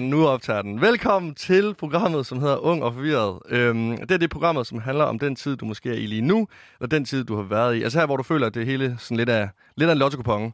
nu optager den. Velkommen til programmet, som hedder Ung og Forvirret. Øhm, det er det programmet, som handler om den tid, du måske er i lige nu, eller den tid, du har været i. Altså her, hvor du føler, at det hele sådan lidt er, lidt af en lotto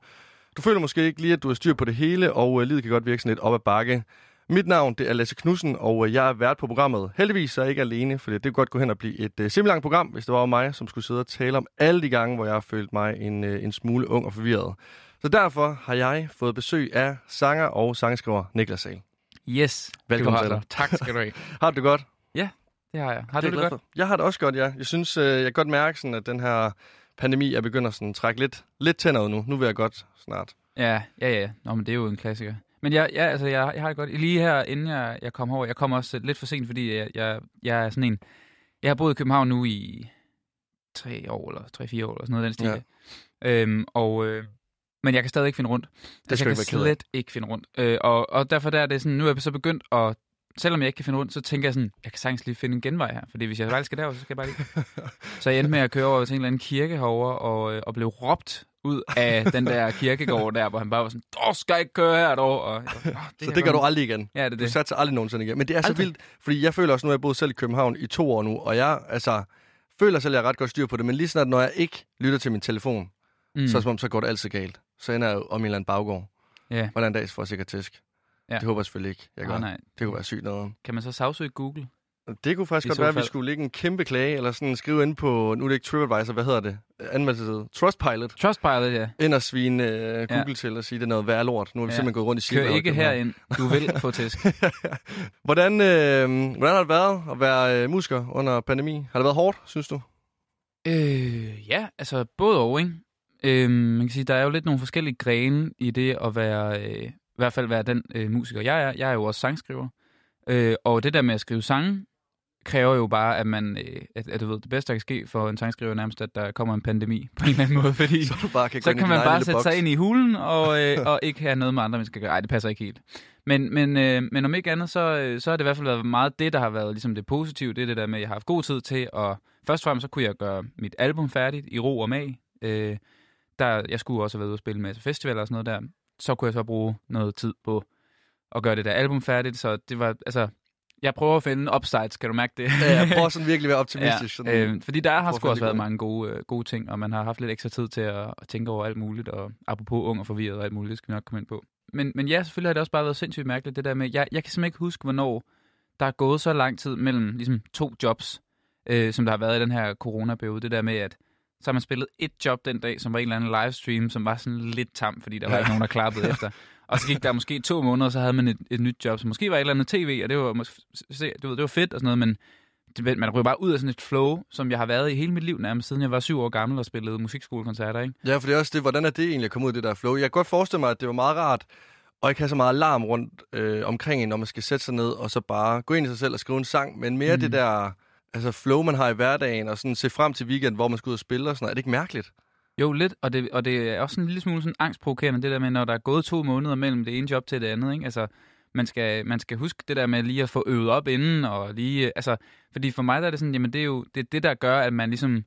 Du føler måske ikke lige, at du har styr på det hele, og øh, livet kan godt virke sådan lidt op ad bakke. Mit navn det er Lasse Knudsen, og øh, jeg er vært på programmet. Heldigvis er jeg ikke alene, for det kunne godt gå hen og blive et øh, simpelthen program, hvis det var mig, som skulle sidde og tale om alle de gange, hvor jeg har følt mig en, øh, en smule ung og forvirret. Så derfor har jeg fået besøg af sanger og sangskriver Niklas Sal. Yes. Velkommen til dig. Tak skal du have. har du det godt? Ja, det har jeg. Har det du det godt? For. Jeg har det også godt, ja. Jeg synes, øh, jeg kan godt mærke, sådan, at den her pandemi er begyndt at sådan, trække lidt, lidt tænder ud nu. Nu vil jeg godt snart. Ja, ja, ja. Nå, men det er jo en klassiker. Men jeg, ja, altså, jeg, jeg har det godt. Lige her, inden jeg, jeg kom over, jeg kom også lidt for sent, fordi jeg, jeg, jeg er sådan en... Jeg har boet i København nu i tre år, eller tre-fire år, eller sådan noget den stil. Ja. Øhm, og, øh, men jeg kan stadig ikke finde rundt. Det skal jeg kan slet ikke finde rundt. Øh, og, og derfor der er det sådan, nu er jeg så begyndt at selvom jeg ikke kan finde rundt, så tænker jeg sådan, jeg kan sagtens lige finde en genvej her. Fordi hvis jeg bare skal derover, så skal jeg bare lige. så jeg endte med at køre over til en eller anden kirke herovre, og, øh, og blev råbt ud af den der kirkegård der, hvor han bare var sådan, du skal ikke køre her dog. Og, oh, det så det gør du aldrig igen? Ja, det er det. Du satser aldrig nogensinde igen. Men det er aldrig. så vildt, fordi jeg føler også, nu har jeg boet selv i København i to år nu, og jeg altså, føler selv, at jeg er ret godt styr på det, men lige snart, når jeg ikke lytter til min telefon, mm. så, som om, så går det altid galt så ender jeg om en eller anden baggård. Ja. Hvordan en dag får sikkert tæsk. Ja. Det håber jeg selvfølgelig ikke. Jeg gør. nej. Det kunne være sygt noget. Kan man så sagsøge Google? Det kunne faktisk I godt være, at vi skulle lægge en kæmpe klage, eller sådan skrive ind på, nu er det ikke TripAdvisor, hvad hedder det? Anmeldelseside. Trustpilot. Trustpilot, ja. Ind og svine uh, Google ja. til og sige, det er noget værd lort. Nu har vi ja. simpelthen gået rundt i Silver. Kør ikke herind. Du vil få tæsk. hvordan, øh, hvordan har det været at være øh, musiker under pandemi? Har det været hårdt, synes du? Øh, ja, altså både og, ikke? Øhm, man kan sige, der er jo lidt nogle forskellige grene i det at være, øh, i hvert fald være den øh, musiker, jeg er. Jeg er jo også sangskriver. Øh, og det der med at skrive sange, kræver jo bare, at man, øh, at, at du ved, det bedste, der kan ske for en sangskriver nærmest, at der kommer en pandemi på en eller anden måde, fordi så, du bare kan, så kan man bare sætte box. sig ind i hulen og, øh, og ikke have noget med andre mennesker. Nej, det passer ikke helt. Men, men, øh, men om ikke andet, så, øh, så har det i hvert fald været meget det, der har været ligesom det positive. Det er det der med, at jeg har haft god tid til, og først og fremmest så kunne jeg gøre mit album færdigt i ro og mag. Øh, der, jeg skulle også have været ude og spille med festivaler og sådan noget der, så kunne jeg så bruge noget tid på at gøre det der album færdigt, så det var, altså, jeg prøver at finde upsides, kan du mærke det? ja, jeg prøver sådan virkelig at være optimistisk. ja, sådan, øh, fordi der har sgu også været mange gode, øh, gode ting, og man har haft lidt ekstra tid til at, at tænke over alt muligt, og apropos ung og forvirret og alt muligt, det skal vi nok komme ind på. Men, men ja, selvfølgelig har det også bare været sindssygt mærkeligt, det der med, jeg, jeg kan simpelthen ikke huske, hvornår der er gået så lang tid mellem ligesom, to jobs, øh, som der har været i den her coronaperiode. Det der med, at så har man spillet et job den dag, som var en eller anden livestream, som var sådan lidt tam, fordi der var ikke nogen, der klappede efter. Og så gik der måske to måneder, så havde man et, et nyt job, som måske var et eller andet tv, og det var, det var, det var fedt og sådan noget, men det, man ryger bare ud af sådan et flow, som jeg har været i hele mit liv nærmest, siden jeg var syv år gammel og spillede musikskolekoncerter, ikke? Ja, for det er også det, hvordan er det egentlig at komme ud af det der flow? Jeg kan godt forestille mig, at det var meget rart, og ikke have så meget alarm rundt øh, omkring en, når man skal sætte sig ned og så bare gå ind i sig selv og skrive en sang, men mere mm. det der altså flow, man har i hverdagen, og sådan se frem til weekend, hvor man skal ud og spille og sådan noget. Er det ikke mærkeligt? Jo, lidt, og det, og det er også en lille smule sådan angstprovokerende, det der med, når der er gået to måneder mellem det ene job til det andet, ikke? Altså, man skal, man skal huske det der med lige at få øvet op inden, og lige, altså, fordi for mig der er det sådan, jamen det er jo det, det der gør, at man ligesom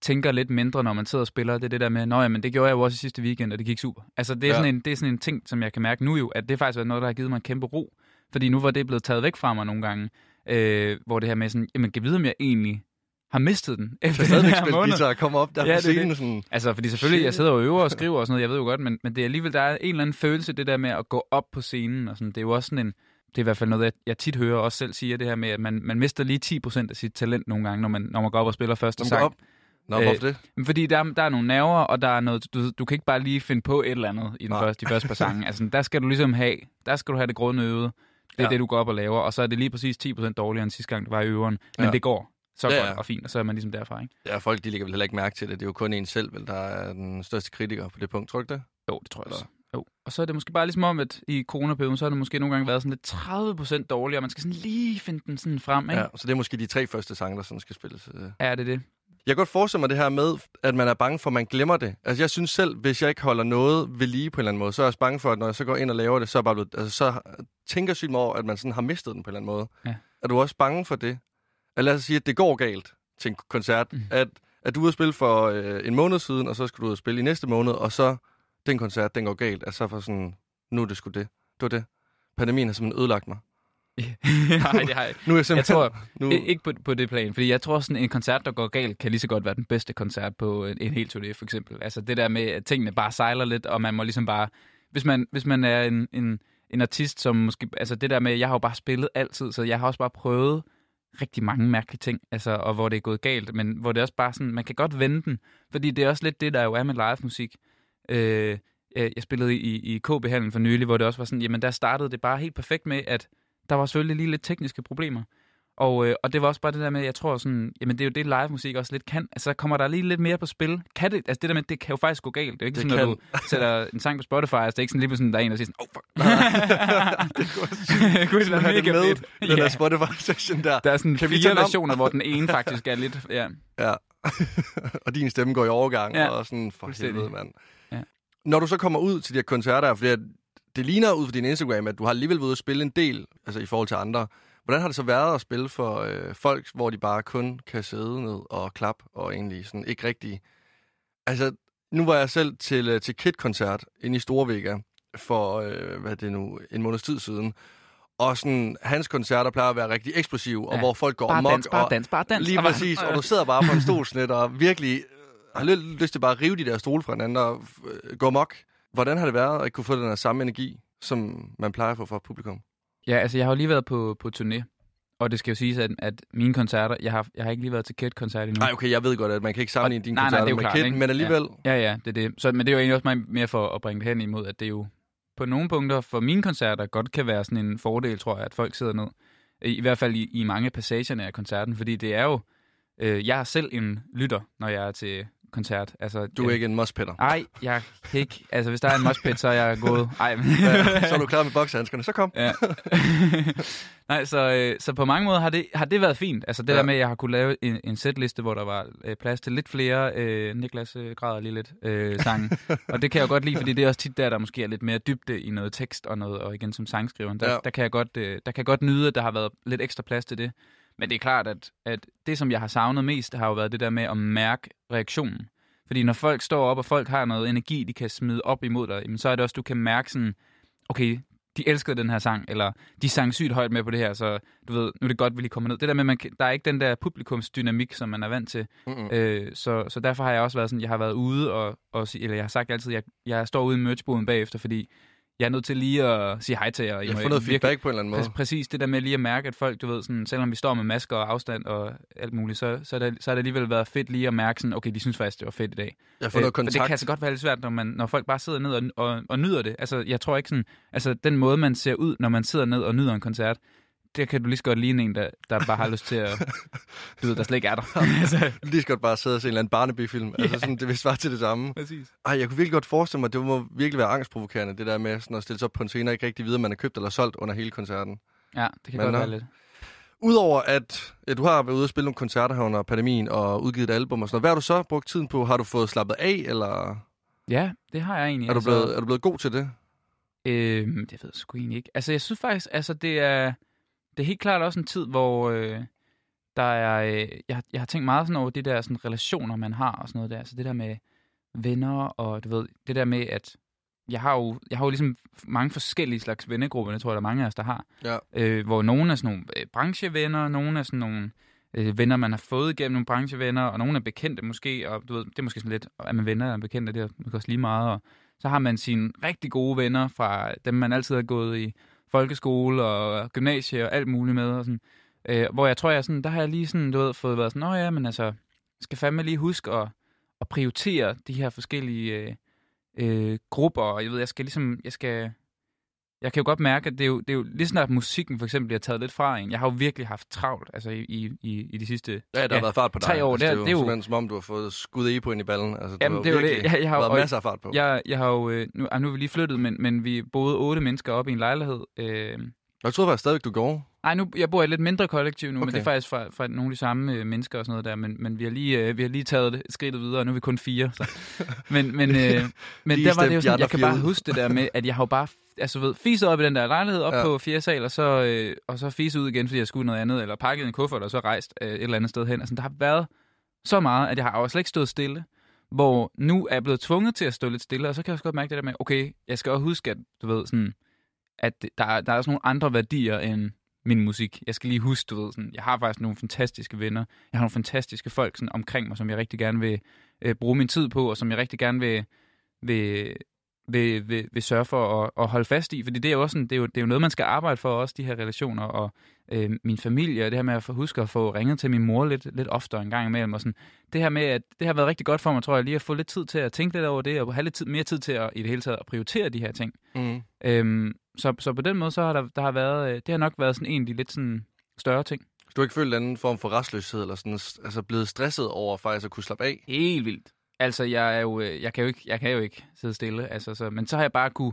tænker lidt mindre, når man sidder og spiller, det er det der med, nå men det gjorde jeg jo også i sidste weekend, og det gik super. Altså, det er, ja. sådan, en, det er sådan en ting, som jeg kan mærke nu jo, at det faktisk er noget, der har givet mig en kæmpe ro, fordi nu var det blevet taget væk fra mig nogle gange, øh, hvor det her med sådan, jamen, kan vide, om jeg egentlig har mistet den efter den her måned. guitar og kommer op der ja, på scenen. Det. Sådan... Altså, fordi selvfølgelig, jeg sidder og øver og skriver og sådan noget, jeg ved jo godt, men, men det er alligevel, der er en eller anden følelse, det der med at gå op på scenen, og sådan, det er jo også sådan en, det er i hvert fald noget, jeg, jeg tit hører også selv sige, det her med, at man, man mister lige 10% af sit talent nogle gange, når man, når man går op og spiller første sang. Op. Nå, hvorfor det? Fordi der, der er nogle nerver, og der er noget, du, du kan ikke bare lige finde på et eller andet i den første, de første par sange. Altså, der skal du ligesom have, der skal du have det grundøvede. Det er ja. det, du går op og laver, og så er det lige præcis 10% dårligere end sidste gang, du var i øveren. Men ja. det går så ja, godt ja. og fint, og så er man ligesom derfra, ikke? Ja, folk de lægger vel heller ikke mærke til det. Det er jo kun en selv, vel, der er den største kritiker på det punkt, tror du det? Jo, det tror jeg også. Jo. Og så er det måske bare ligesom om, at i coronaperioden, så har det måske nogle gange været sådan lidt 30% dårligere, og man skal sådan lige finde den sådan frem, ikke? Ja, så det er måske de tre første sange, der sådan skal spilles. Øh. Ja, det er det. Jeg kan godt forestille mig det her med, at man er bange for, at man glemmer det. Altså, jeg synes selv, hvis jeg ikke holder noget ved lige på en eller anden måde, så er jeg også bange for, at når jeg så går ind og laver det, så, er bare blevet, altså, så tænker jeg sygt over, at man sådan har mistet den på en eller anden måde. Ja. Er du også bange for det? Eller lad os sige, at det går galt til en koncert. Mm. At, at du er ude at spille for øh, en måned siden, og så skal du ud og spille i næste måned, og så den koncert, den går galt. Altså for sådan, nu er det sgu det. Det var det. pandemien har simpelthen ødelagt mig. Nej, det har jeg Nu er jeg simpelthen... Jeg tror, nu, Ikke på, på det plan, fordi jeg tror sådan en koncert, der går galt, kan lige så godt være den bedste koncert på en, en hel turné, for eksempel. Altså det der med, at tingene bare sejler lidt, og man må ligesom bare... Hvis man, hvis man er en, en, en artist, som måske... Altså det der med, jeg har jo bare spillet altid, så jeg har også bare prøvet rigtig mange mærkelige ting, altså, og hvor det er gået galt, men hvor det også bare sådan, man kan godt vende den, fordi det er også lidt det, der jo er med live musik. Øh, jeg spillede i, i KB-handlen for nylig, hvor det også var sådan, jamen der startede det bare helt perfekt med, at der var selvfølgelig lige lidt tekniske problemer. Og, øh, og det var også bare det der med, jeg tror sådan, jamen det er jo det live musik også lidt kan. Altså kommer der lige lidt mere på spil. Kan det, altså det der med, det kan jo faktisk gå galt. Det er jo ikke Det sådan, kan. når du sætter en sang på Spotify, altså det er ikke sådan lige pludselig, der er en, der siger sådan, oh fuck. det kunne være have det med, den der Ja. Spotify-session der. Der er sådan Kan fire versioner, hvor den ene faktisk er lidt, ja. Ja. og din stemme går i overgang, Ja. og sådan, for helvede, mand. Ja. Når du så kommer ud til de her koncerter, fordi at det ligner ud fra din Instagram, at du har alligevel været ude at spille en del, altså i forhold til andre. Hvordan har det så været at spille for øh, folk, hvor de bare kun kan sidde ned og klappe, og egentlig sådan ikke rigtig... Altså, nu var jeg selv til, øh, til Kid-koncert inde i Storvega for, øh, hvad er det nu, en måneds tid siden. Og sådan, hans koncerter plejer at være rigtig eksplosive, og Ja. hvor folk går Bare amok. dans, bare og, dans, bare dans. Lige Og præcis, og du sidder bare på en stolsnet og virkelig øh, har lidt lyst til bare at rive de der stole fra hinanden og øh, gå mok. Hvordan har det været at kunne få den her samme energi, som man plejer at få fra publikum? Ja, altså jeg har jo lige været på, på turné, og det skal jo siges, at, at mine koncerter, jeg har, jeg har ikke lige været til Kid-koncert endnu. Nej, okay, jeg ved godt, at man kan ikke sammenligne dine nej, nej, koncerter det er jo med klart, Kid, ikke? men alligevel... Ja, ja, det er det. Så, men det er jo egentlig også meget mere for at bringe det hen imod, at det jo på nogle punkter for mine koncerter godt kan være sådan en fordel, tror jeg, at folk sidder ned. I, hvert fald i, i mange passagerne af koncerten, fordi det er jo... Øh, jeg er selv en lytter, når jeg er til koncert. Altså, Du er øh, ikke en mospætter. Ej, jeg kan ikke... Altså, hvis der er en moshpit, så er jeg gået... Ej, men... Så er du klar med boksehandskerne, så kom. Ja. Nej, så, øh, så på mange måder har det, har det været fint. Altså det Ja. der med, at jeg har kunne lave en, en setliste, hvor der var øh, plads til lidt flere. Øh, Niklas øh, græder lige lidt øh, sange. og det kan jeg jo godt lide, fordi det er også tit der, der måske er lidt mere dybde i noget tekst og noget, og igen som sangskriver. Der, ja. der, kan jeg godt, øh, der kan jeg godt nyde, at der har været lidt ekstra plads til det. Men det er klart, at, at det, som jeg har savnet mest, har jo været det der med at mærke reaktionen. Fordi når folk står op, og folk har noget energi, de kan smide op imod dig, jamen, så er det også, du kan mærke sådan, okay, de elskede den her sang, eller de sang sygt højt med på det her, så du ved, nu er det godt, vi lige kommer ned. Det der med, man, der er ikke den der publikumsdynamik, som man er vant til. Mm-mm. Øh, så, så derfor har jeg også været sådan, jeg har været ude, og, og eller jeg har sagt altid, jeg, jeg står ude i merchboden bagefter, fordi jeg er nødt til lige at sige hej til jer. I Jeg har virkelig- feedback på en eller anden måde. Præ- præcis det der med lige at mærke, at folk, du ved, sådan, selvom vi står med masker og afstand og alt muligt, så, så, det, så er det alligevel været fedt lige at mærke sådan, okay, de synes faktisk, det var fedt i dag. Jeg har fået noget Øh, for det kontakt. kan altså godt være lidt svært, når, man, når folk bare sidder ned og, og, og nyder det. Altså, jeg tror ikke sådan, altså den måde, man ser ud, når man sidder ned og nyder en koncert, det kan du lige så godt ligne en, der, der bare har lyst til at, du ved, der slet ikke er der. altså, Lige så godt bare sidde og se en eller anden Barnaby-film. Altså sådan, det vil svare til det samme. præcis. Ej, jeg kunne virkelig godt forestille mig, at det må virkelig være angstprovokerende, det der med sådan at stille sig op på en scene og ikke rigtig vide, om man er købt eller solgt under hele koncerten. Ja, det kan Men godt være lidt. Udover at ja, du har været ude og spille nogle koncerter her under pandemien og udgivet et album og sådan noget, hvad har du så brugt tiden på? Har du fået slappet af, eller Ja, det har jeg egentlig. er du, blevet, er du blevet god til det? Øh, det ved jeg sgu egentlig ikke. Altså, jeg synes faktisk, altså, det er, det er helt klart også en tid, hvor øh, der er, øh, jeg, jeg har tænkt meget sådan over de der sådan, relationer, man har og sådan noget der. Altså det der med venner, og du ved, det der med, at jeg har jo, jeg har jo ligesom mange forskellige slags vennegrupper, det tror jeg, der er mange af os, der har. Ja. Øh, hvor nogle er sådan nogle øh, branchevenner, nogle er sådan nogle øh, venner, man har fået igennem nogle branchevenner, og nogle er bekendte måske, og du ved, det er måske sådan lidt, er man venner eller bekendte, det er måske også lige meget, og så har man sine rigtig gode venner fra dem, man altid har gået i folkeskole og gymnasie og alt muligt med, og sådan, øh, hvor jeg tror, jeg sådan, der har jeg lige sådan, du ved, fået været sådan, nå ja, men altså, skal fandme lige huske at, at prioritere de her forskellige øh, øh, grupper, og jeg ved, jeg skal ligesom, jeg skal, jeg kan jo godt mærke, at det er jo, det er jo lige snart musikken for eksempel bliver taget lidt fra en. Jeg har jo virkelig haft travlt, altså i, i, i, de sidste... Ja, der har været fart på dig. tre år, Altså, det er- det, er det er jo- simpelthen som om, du har fået skud i på ind i ballen. Altså, Jamen, det er jo det. Jeg, jeg har, været masser af fart på. jeg, jeg har jo... øh, Nu, ah, nu er vi lige flyttet, men, men vi boede otte mennesker op i en lejlighed. Øh, Jeg troede faktisk stadigvæk, du går. ej, nu, jeg bor i et lidt mindre kollektiv nu, okay. men det er faktisk fra, fra nogle af de samme øh, mennesker og sådan noget der, men, men vi, har lige, øh, vi har lige taget det skridtet videre, og nu er vi kun fire. Så. Men, men, øh, men der var det jo sådan, jeg kan bare huske det der med, at jeg har jo bare altså, ved, fiset op i den der lejlighed, op Ja. på fjerde sal, og så, øh, og så fiset ud igen, fordi jeg skulle noget andet, eller pakket en kuffert, og så rejst øh, et eller andet sted hen. Altså, der har været så meget, at jeg har jo slet ikke stået stille, hvor nu er jeg blevet tvunget til at stå lidt stille, og så kan jeg også godt mærke det der med, okay, jeg skal også huske, at du ved, sådan, at der, er- der er også nogle andre værdier end min musik. Jeg skal lige huske, du ved, sådan, jeg har faktisk nogle fantastiske venner. Jeg har nogle fantastiske folk sådan, omkring mig, som jeg rigtig gerne vil øh, bruge min tid på, og som jeg rigtig gerne vil, vil, vil, vil, vil sørge for at, at holde fast i. Fordi det er jo også sådan, det er jo, det er jo noget, man skal arbejde for, også de her relationer, og øh, min familie, og det her med at få huske at få ringet til min mor lidt, lidt oftere en gang imellem. Og sådan. Det her med, at det har været rigtig godt for mig, tror jeg, lige at få lidt tid til at tænke lidt over det, og have lidt tid, mere tid til at i det hele taget at prioritere de her ting. Mm. Øhm, så, så på den måde, så har der, der har været, øh, det har nok været sådan egentlig lidt sådan større ting. Du har ikke følt en anden form for restløshed, eller sådan, altså blevet stresset over faktisk at kunne slappe af? Helt vildt. Altså, jeg, er jo, øh, jeg, kan jo ikke, jeg kan jo ikke sidde stille. Altså, så, men så har jeg bare kunne...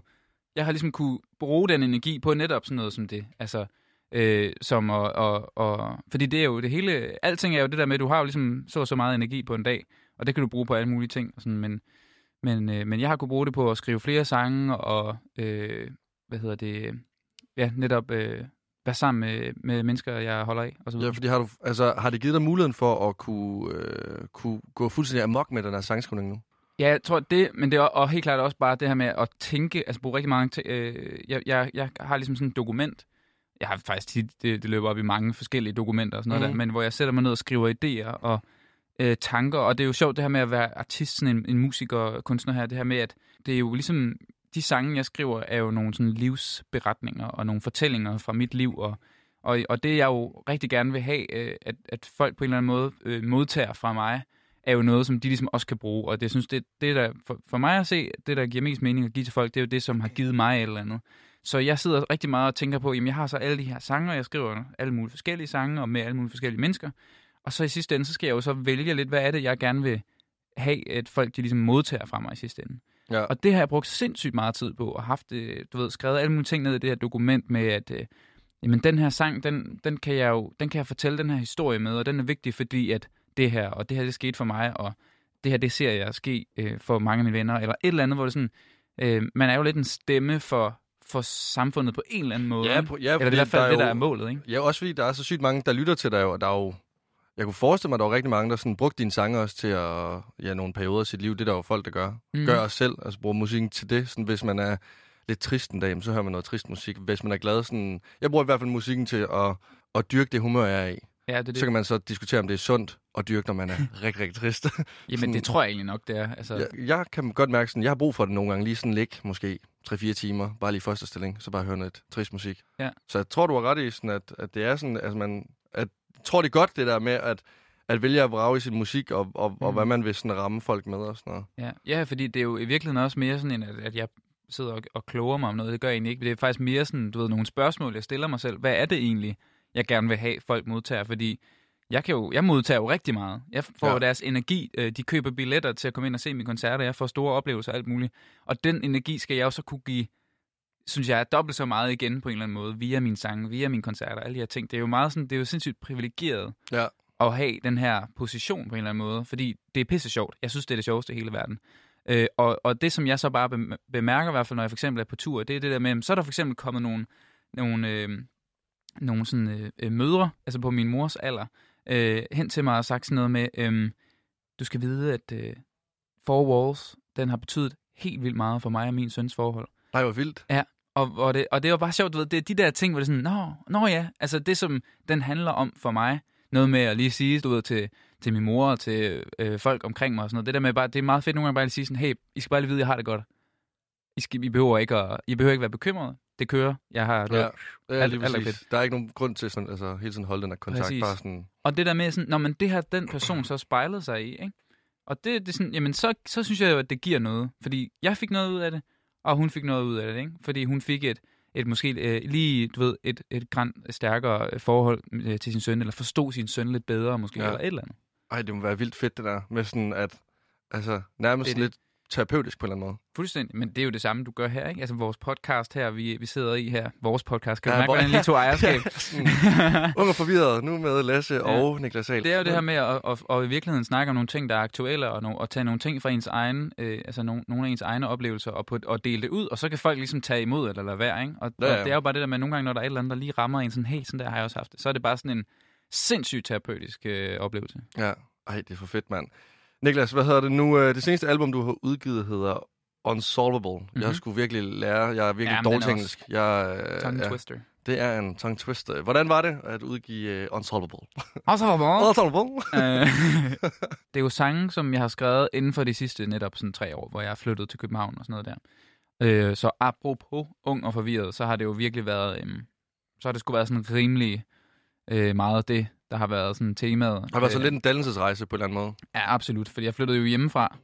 Jeg har ligesom kunne bruge den energi på netop sådan noget som det. Altså, øh, som og, og, og, fordi det er jo det hele... Alting er jo det der med, at du har jo ligesom så og så meget energi på en dag, og det kan du bruge på alle mulige ting. Og sådan, men, men, øh, men jeg har kunne bruge det på at skrive flere sange, og øh, hvad hedder det... Ja, netop øh, være sammen med, med mennesker, jeg holder af. Og så Ja, videre. fordi har, du, altså, har det givet dig muligheden for at kunne, øh, kunne gå fuldstændig amok med den her sangskrivning nu? Ja, jeg tror det, men det er og helt klart også bare det her med at tænke, altså bruge rigtig mange ting. Øh, jeg, jeg, jeg har ligesom sådan et dokument. Jeg har faktisk tit, det, det løber op i mange forskellige dokumenter og sådan noget Mhm. der, men hvor jeg sætter mig ned og skriver idéer og øh, tanker, og det er jo sjovt det her med at være artist, sådan en, en musiker, kunstner her, det her med, at det er jo ligesom, de sange, jeg skriver, er jo nogle sådan livsberetninger og nogle fortællinger fra mit liv, og, og, og det jeg jo rigtig gerne vil have, øh, at, at folk på en eller anden måde øh, modtager fra mig, er jo noget, som de ligesom også kan bruge. Og det jeg synes, det, det der, for, for mig at se, det der giver mest mening at give til folk, det er jo det, som har givet mig et eller andet. Så jeg sidder rigtig meget og tænker på, jamen jeg har så alle de her sange, og jeg skriver alle mulige forskellige sange, og med alle mulige forskellige mennesker. Og så i sidste ende, så skal jeg jo så vælge lidt, hvad er det, jeg gerne vil have, at folk de ligesom modtager fra mig i sidste ende. Ja. Og det har jeg brugt sindssygt meget tid på, og haft, øh, du ved, skrevet alle mulige ting ned i det her dokument med, at øh, jamen, den her sang, den, den, kan jeg jo den kan jeg fortælle den her historie med, og den er vigtig, fordi at det her, og det her, det skete for mig, og det her, det ser jeg ske øh, for mange af mine venner, eller et eller andet, hvor det sådan, øh, man er jo lidt en stemme for, for samfundet på en eller anden måde. Ja, på, ja eller det er i hvert fald der er det, der jo- er målet, ikke? Ja, også fordi der er så sygt mange, der lytter til dig, og der er jo... Jeg kunne forestille mig, at der var rigtig mange, der sådan brugte dine sange også til at... Ja, nogle perioder af sit liv. Det er der jo folk, der gør. Mm. Gør også selv. Altså bruger musikken til det. Sådan, hvis man er lidt trist en dag, så hører man noget trist musik. Hvis man er glad, sådan... Jeg bruger i hvert fald musikken til at, at dyrke det humør, jeg er i. Ja, det det. Så kan man så diskutere, om det er sundt at dyrke, når man er rigtig, rigtig trist. Jamen, sådan- det tror jeg egentlig nok, det er. Altså, jeg, jeg kan godt mærke sådan, jeg har brug for det nogle gange. Lige sådan ligge, måske 3-4 timer. Bare lige i første stilling. Så bare høre noget trist musik. Ja. Så jeg tror, du har ret i, sådan, at, at det er sådan, altså man... At, tror, det godt, det der med, at, at vælge at vrage i sin musik, og, og, mm. og hvad man vil sådan ramme folk med og sådan noget. Ja, ja, fordi det er jo i virkeligheden også mere sådan, en, at, at jeg sidder og, og kloger mig om noget. Det gør jeg egentlig ikke. Det er faktisk mere sådan, du ved, nogle spørgsmål, jeg stiller mig selv. Hvad er det egentlig, jeg gerne vil have, folk modtager? Fordi jeg, kan jo, jeg modtager jo rigtig meget. Jeg får Ja. deres energi. Øh, De køber billetter til at komme ind og se mine koncerter. Jeg får store oplevelser og alt muligt. Og den energi skal jeg jo så kunne give, synes jeg, dobbelt så meget igen på en eller anden måde, via mine sange, via mine koncerter, alle de her ting. Det er jo meget sådan, det er jo sindssygt privilegeret Ja. at have den her position på en eller anden måde, fordi det er pisse sjovt. Jeg synes, det er det sjoveste i hele verden. Øh, og, og det, som jeg så bare bem- bemærker, i hvert fald, når jeg for eksempel er på tur, det er det der med, så er der for eksempel kommet nogle, nogle, øh, nogle sådan, øh, øh, mødre, altså på min mors alder, øh, hen til mig og sagt sådan noget med, øh, du skal vide, at øh, Four Walls, den har betydet helt vildt meget for mig og min søns forhold. Nej, hvor vildt. Og, og, det, og det var bare sjovt, du ved, det er de der ting, hvor det er sådan, nå, nå ja, altså det, som den handler om for mig, noget med at lige sige, du ved, til, til min mor og til øh, folk omkring mig og sådan noget, det der med bare, det er meget fedt nogle gange bare at sige sådan, hey, I skal bare lige vide, at jeg har det godt. I, skal, I, behøver ikke at, I behøver ikke være bekymrede. Det kører. Jeg har det. Ja. Er Alt- lige alt er præcis. Der er ikke nogen grund til sådan, altså, hele tiden holde den her kontakt. Præcis. Bare sådan, Og det der med sådan, når man det har den person så spejlet sig i, ikke? Og det, det er sådan, jamen så, så synes jeg jo, at det giver noget. Fordi jeg fik noget ud af det, og hun fik noget ud af det, ikke? Fordi hun fik et, et måske øh, lige, du ved, et, et græn stærkere øh, forhold øh, til sin søn, eller forstod sin søn lidt bedre måske, Ja. eller et eller andet. ej, det må være vildt fedt, det der. Med sådan, at, altså, nærmest Det lidt terapeutisk på en eller anden måde. Fuldstændig, men det er jo det samme, du gør her, ikke? Altså vores podcast her, vi, vi sidder i her, vores podcast, kan du Ja, mærke, hvor- hvordan lige tog ejerskab? Ja, sådan, ung og forvirret, nu med Lasse Ja. og Niklas Ahl. Det er jo det her med at, at, at i virkeligheden snakke om nogle ting, der er aktuelle, og, no, og tage nogle ting fra ens egen, øh, altså nogle, nogle af ens egne oplevelser, og, på, og dele det ud, og så kan folk ligesom tage imod eller lade være, ikke? Og, Ja, ja, og det er jo bare det der med, nogle gange, når der er et eller andet, der lige rammer en sådan, hey, sådan der har jeg også haft det, så er det bare sådan en sindssygt terapeutisk øh, oplevelse. Ja, ej, det er for fedt, mand. Niklas, hvad hedder det nu? øh, Det seneste album, du har udgivet, hedder Unsolvable. Mm-hmm. Jeg skulle virkelig lære. Jeg er virkelig Jamen, dårlig engelsk. Jeg, øh, Tongue ja, twister. det er en tongue twister. Hvordan var det at udgive uh, Unsolvable? Unsolvable. Unsolvable? Øh, det er jo sange, som jeg har skrevet inden for de sidste netop sådan tre år, hvor jeg er flyttet til København og sådan noget der. Øh, så apropos ung og forvirret, så har det jo virkelig været, øhm, så har det skulle være sådan rimelig øh, meget det, der har været sådan temaet. Det har været så Øh, lidt en dannelsesrejse på en eller anden måde. Ja, absolut, fordi jeg flyttede jo hjemmefra,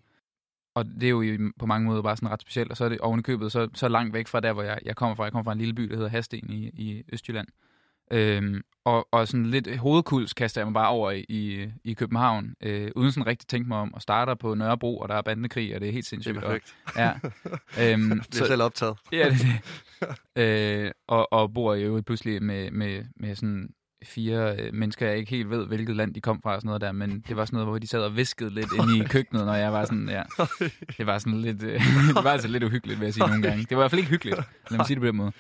og det er jo i- på mange måder bare sådan ret specielt, og så er det ovenikøbet så, så langt væk fra der, hvor jeg, jeg kommer fra. Jeg kommer fra en lille by, der hedder Hasten i, i Østjylland. Øhm, og, og sådan lidt hovedkuls kaster jeg mig bare over i, i, i København, øh, uden sådan rigtig tænke mig om, og starter på Nørrebro, og der er bandekrig, og det er helt Det sindssygt. er og, perfekt. ja, øhm, Det er selv optaget. Ja, det er det. øh, og, og bor jo pludselig med, med, med sådan fire øh, mennesker, jeg ikke helt ved, hvilket land de kom fra og sådan noget der, men det var sådan noget, hvor de sad og viskede lidt inde i køkkenet, når jeg var sådan, ja, det var sådan lidt, øh, det var altså lidt uhyggeligt, vil jeg sige nogle gange. Det var i hvert fald ikke hyggeligt, lad mig sige det på den måde.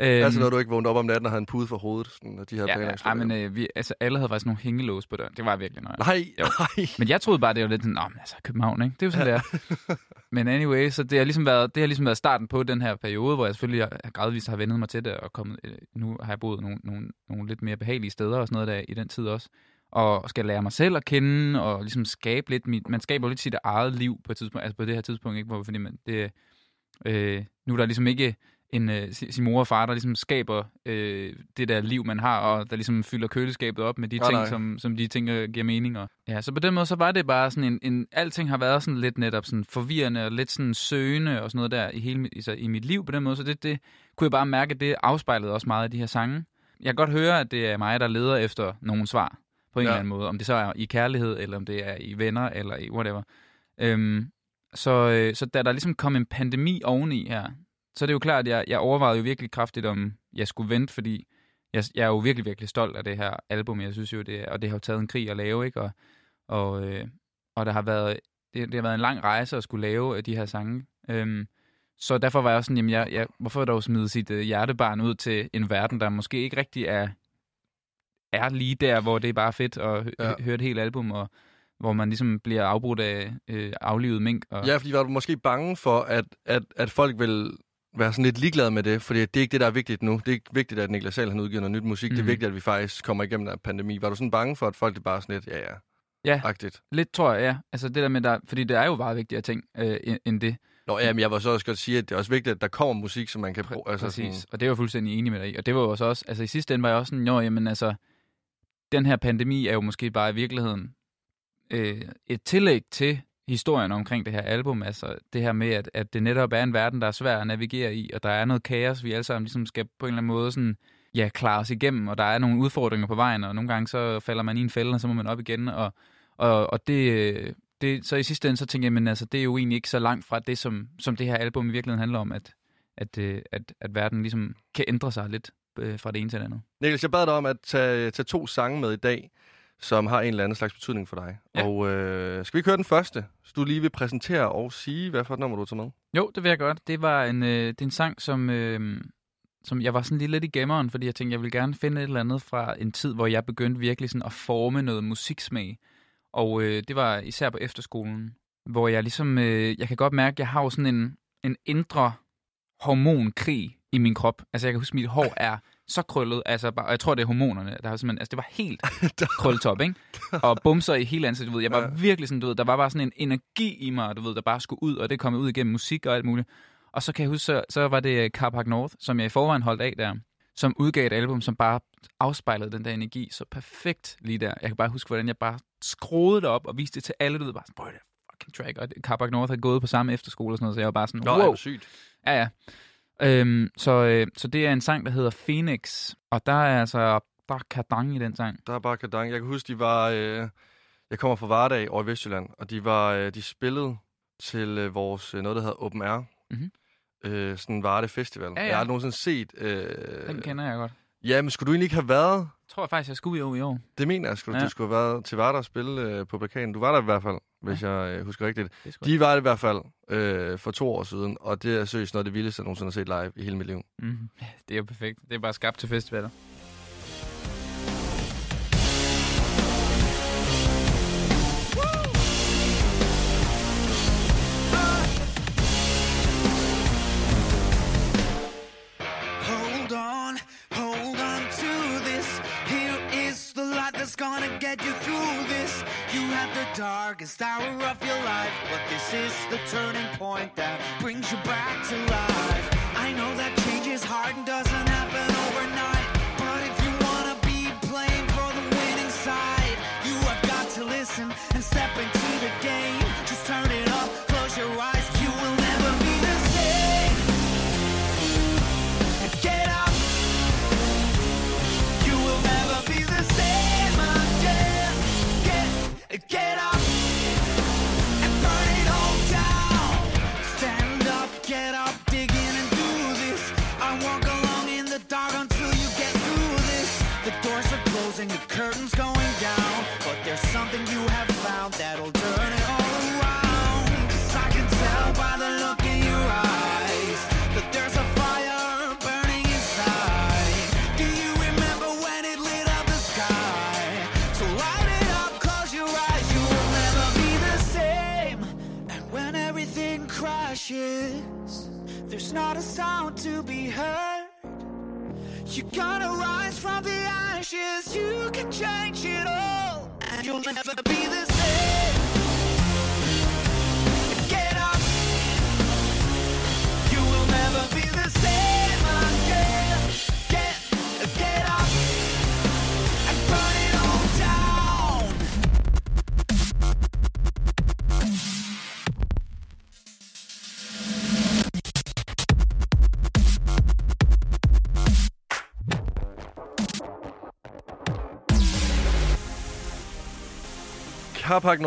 Øhm, Altså når du ikke vågnede op om natten og havde en pude for hovedet, sådan, at de her ja, planer ja, men øh, vi, altså, alle havde faktisk nogle hængelås på døren. Det var virkelig nøje. Nej, Jo. nej. Men jeg troede bare, det var lidt sådan, men altså København, ikke? Det er jo sådan, det er. Men anyway, så det har, ligesom været, det har ligesom været starten på den her periode, hvor jeg selvfølgelig gradvist har vendet mig til det, og kommet, øh, nu har jeg boet nogle, nogle, nogle lidt mere behagelige steder og sådan noget der i den tid også. Og skal lære mig selv at kende, og ligesom skabe lidt, mit, man skaber lidt sit eget liv på, et tidspunkt, altså på det her tidspunkt, ikke? Hvor, fordi man, det, øh, nu er der ligesom ikke en, øh, si- sin mor og far, der ligesom skaber øh, det der liv, man har, og der ligesom fylder køleskabet op med de Nej, ting, nej. som, som de tænker giver mening. Og, ja, så på den måde, så var det bare sådan en, en, alting har været sådan lidt netop sådan forvirrende og lidt sådan søgende og sådan noget der i, hele, mit- altså, i mit liv på den måde, så det, det kunne jeg bare mærke, at det afspejlede også meget af de her sange. Jeg kan godt høre, at det er mig, der leder efter nogle svar på en Ja. eller anden måde, om det så er i kærlighed, eller om det er i venner, eller i whatever. Øhm, så, øh, så da der ligesom kom en pandemi oveni her, så er det jo klart, at jeg, jeg overvejede jo virkelig kraftigt, om jeg skulle vente, fordi jeg, jeg er jo virkelig, virkelig stolt af det her album. Jeg synes jo, det og det har jo taget en krig at lave, ikke? Og, og, øh, og der har været, det, det har været en lang rejse at skulle lave øh, de her sange. Øhm, så derfor var jeg også sådan, jamen, jeg, jeg, hvorfor dog smide sit øh, hjertebarn ud til en verden, der måske ikke rigtig er, er lige der, hvor det er bare fedt at hø- ja. høre et helt album, og hvor man ligesom bliver afbrudt af øh, aflivet mink. Og, Ja, fordi var du måske bange for, at, at, at folk vil være sådan lidt ligeglade med det, fordi det er ikke det, der er vigtigt nu. Det er ikke vigtigt, at Niklas Sahl han udgiver noget nyt musik. Mm. Det er Mhm. vigtigt, at vi faktisk kommer igennem den pandemi. Var du sådan bange for, at folk det bare sådan lidt, ja ja, Ja. agtigt? Lidt tror jeg, ja. Altså det der med, der, fordi det er jo bare vigtigere ting øh, end- det. Nå ja, men jeg vil så også godt sige, at det er også vigtigt, at der kommer musik, som man kan bruge. Altså, Altså Præcis, sådan, og det var jeg fuldstændig enig med dig i. Og det var jo også, også altså i sidste ende var jeg også sådan, jo, jamen altså, den her pandemi er jo måske bare i virkeligheden øh, et tillæg til historien omkring det her album. Altså det her med, at, at det netop er en verden, der er svær at navigere i, og der er noget kaos, vi alle sammen ligesom skal på en eller anden måde sådan, ja, klare os igennem, og der er nogle udfordringer på vejen, og nogle gange så falder man i en fælde, og så må man op igen, og, og, og det, det, så i sidste ende, så tænker jeg, men altså, det er jo egentlig ikke så langt fra det, som, som det her album i virkeligheden handler om, at, at, øh, at, at verden ligesom kan ændre sig lidt øh, fra det ene til det andet. Niklas, jeg bad dig om at tage, tage to sange med i dag, som har en eller anden slags betydning for dig. Ja. Og øh, skal vi køre den første? Så du lige vil præsentere og sige, hvad for et nummer du tager med? Jo, det vil jeg godt. Det var en, øh, det er en sang, som, øh, som jeg var sådan lige lidt i gemmeren, fordi jeg tænkte, jeg ville gerne finde et eller andet fra en tid, hvor jeg begyndte virkelig sådan at forme noget musiksmag. Og øh, det var især på efterskolen, hvor jeg ligesom, øh, jeg kan godt mærke, at jeg har jo sådan en, en indre hormonkrig i min krop. Altså jeg kan huske, at mit hår er så krøllet, altså bare, og jeg tror, det er hormonerne, der har simpelthen, altså det var helt krølletop, ikke? Og bumser i hele ansigtet, du ved. Jeg var Ja. virkelig sådan, du ved, der var bare sådan en energi i mig, du ved, der bare skulle ud, og det kom ud igennem musik og alt muligt. Og så kan jeg huske, så, så var det Carpark North, som jeg i forvejen holdt af der, som udgav et album, som bare afspejlede den der energi så perfekt lige der. Jeg kan bare huske, hvordan jeg bare skruede det op og viste det til alle, du ved, bare sådan, prøv det fucking track. Og Carpark North havde gået på samme efterskole og sådan noget, så jeg var bare sådan, Nå, wow. er sygt. Ja, ja. Øhm, så, øh, så det er en sang, der hedder Phoenix, og der er altså er kadang i den sang. Der er bare kadang. Jeg kan huske, de var... Øh, jeg kommer fra Vardag over i Vestjylland, og de var øh, de spillede til øh, vores, øh, noget, der hedder Open Air. Mhm. Øh, sådan en Varde Festival. Ja, ja. Jeg har aldrig nogensinde set... Øh, Den kender jeg godt. Ja, men skulle du egentlig ikke have været... Jeg tror faktisk, jeg skulle i år i år. Det mener jeg, skulle, ja. Ja. du skulle have været til Varde og spille øh, på plakaten. Du var der i hvert fald, hvis jeg øh, husker rigtigt. De var det i hvert fald øh, for to år siden, og det er seriøst noget af det vildeste, jeg nogensinde har set live i hele mit liv. Mm-hmm. Ja, det er jo perfekt. Det er bare skabt til festivaler. Gonna get you through this. You have the darkest hour of your life, but this is the turning point that brings you back to life. I know that change is hard and doesn't Carpark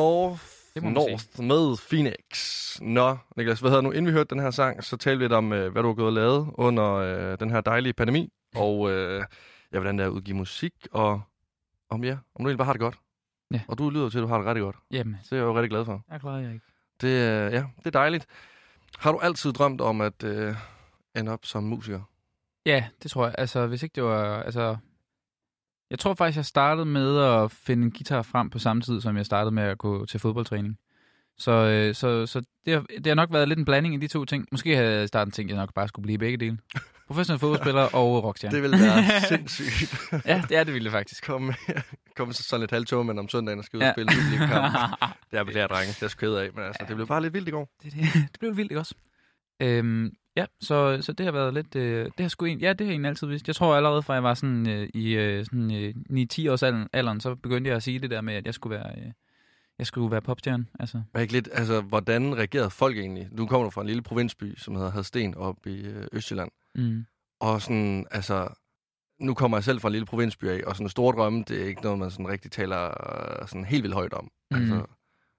man North med Phoenix. Nå, Niklas, hvad hedder nu? Inden vi hørte den her sang, så talte vi lidt om, øh, hvad du har gået og lavet under øh, den her dejlige pandemi. Og øh, ja, hvordan det er at udgive musik, og om ja, om du egentlig bare har det godt. Ja. Og du lyder til, at du har det rigtig godt. Jamen, Det er jeg jo rigtig glad for. jeg klarer jeg ikke. Det, øh, ja, det er dejligt. Har du altid drømt om at øh, ende op som musiker? Ja, det tror jeg. Altså, hvis ikke det var... Altså, jeg tror faktisk, jeg startede med at finde en guitar frem på samme tid, som jeg startede med at gå til fodboldtræning. Så, øh, så, så det, har, det har nok været lidt en blanding af de to ting. Måske havde jeg i starten tænkt, at jeg nok bare skulle blive begge dele. Professionel fodboldspiller og rockstjerne. Det ville være sindssygt. Ja, det er det vildt faktisk. Kom, kom så sådan lidt halvtog, men om søndagen og skal ud og Ja. spille en kamp. Det er beklager, drenge. Det er jeg af, men altså, Ja. det blev bare lidt vildt i går. det, det, det blev vildt, ikke også? Øhm, ja, så, så det har været lidt... Øh, det har sgu en, ja, det har jeg egentlig altid vidst. Jeg tror allerede fra jeg var sådan øh, i øh, sådan, øh, 9-10 års alderen, alderen, så begyndte jeg at sige det der med, at jeg skulle være, øh, jeg skulle være popstjerne. Altså, Men ikke lidt, altså, hvordan reagerede folk egentlig? Nu kommer du fra en lille provinsby, som hedder Hadsten, oppe i øh, Østjylland. mm. Og sådan, altså, nu kommer jeg selv fra en lille provinsby af, og sådan store drømme, det er ikke noget, man sådan rigtig taler øh, sådan helt vildt højt om. Mhm. Altså,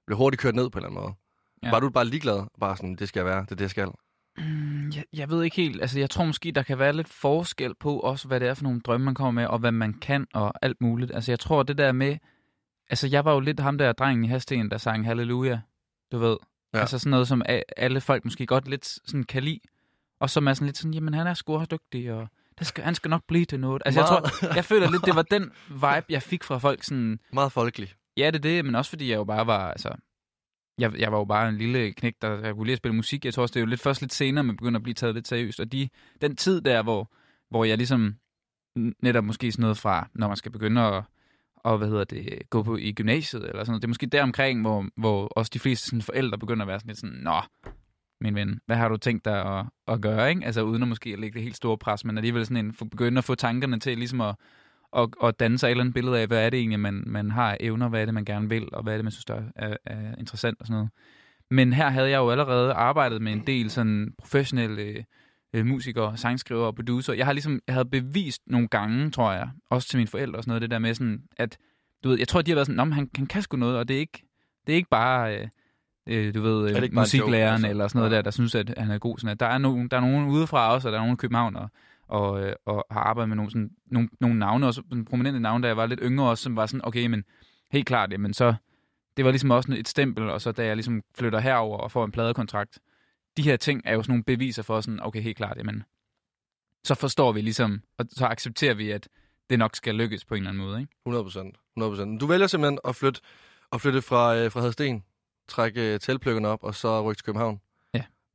blev hurtigt kørt ned på en eller anden måde. Ja. Var du bare ligeglad? Bare sådan, det skal jeg være, det er det, jeg skal. Mm, jeg, jeg ved ikke helt. Altså, jeg tror måske, der kan være lidt forskel på også, hvad det er for nogle drømme, man kommer med, og hvad man kan, og alt muligt. Altså, jeg tror, det der med... Altså, jeg var jo lidt ham der drengen i Hasten, der sang Halleluja, du ved. Ja. Altså sådan noget, som alle folk måske godt lidt sådan kan lide. Og som er sådan lidt sådan, jamen han er sgu også dygtig, og det skal, han skal nok blive til noget. Altså, jeg, Meget. tror, jeg føler lidt, det var den vibe, jeg fik fra folk sådan, Meget folkelig. Ja, det er det, men også fordi jeg jo bare var, altså... Jeg, jeg var jo bare en lille knæk, der, jeg kunne lige spille musik. Jeg tror også, det er jo lidt først lidt senere, man begynder at blive taget lidt seriøst. Og de, den tid der, hvor, hvor jeg ligesom netop måske sådan noget fra, når man skal begynde at, og, hvad hedder det, gå på i gymnasiet eller sådan noget. Det er måske der omkring, hvor, hvor også de fleste sådan, forældre begynder at være sådan lidt sådan, Nå, min ven, hvad har du tænkt dig at, at gøre, ikke? Altså uden at måske at lægge det helt store pres, men alligevel sådan en, begynde at få tankerne til ligesom at, og, og danne sig et eller andet billede af, hvad er det egentlig, man, man har evner, hvad er det, man gerne vil, og hvad er det, man synes, der er, er, er interessant og sådan noget. Men her havde jeg jo allerede arbejdet med en del sådan professionelle øh, musikere, sangskriver og producer. Jeg har ligesom, jeg havde bevist nogle gange, tror jeg, også til mine forældre og sådan noget, det der med sådan, at, du ved, jeg tror, de har været sådan, "Nå, men han, han kan sgu noget, og det er ikke, det er ikke bare, øh, øh, du ved, øh, ikke bare en joke, musiklæreren altså? eller sådan noget Nej. der, der synes, at han er god. Sådan, at der, er nogen, der er nogen udefra også, og der er nogen København, og, og, øh, og har arbejdet med nogle, sådan, nogle, nogle navne, også sådan prominente navne, da jeg var lidt yngre også, som var sådan, okay, men helt klart, jamen så, det var ligesom også et stempel, og så da jeg ligesom flytter herover og får en pladekontrakt, de her ting er jo sådan nogle beviser for sådan, okay, helt klart, jamen, så forstår vi ligesom, og så accepterer vi, at det nok skal lykkes på en eller anden måde, ikke? 100 procent. 100 procent. Du vælger simpelthen at flytte, at flytte fra, øh, fra Hadsten, trække øh, teltpløkkerne op, og så rykke til København.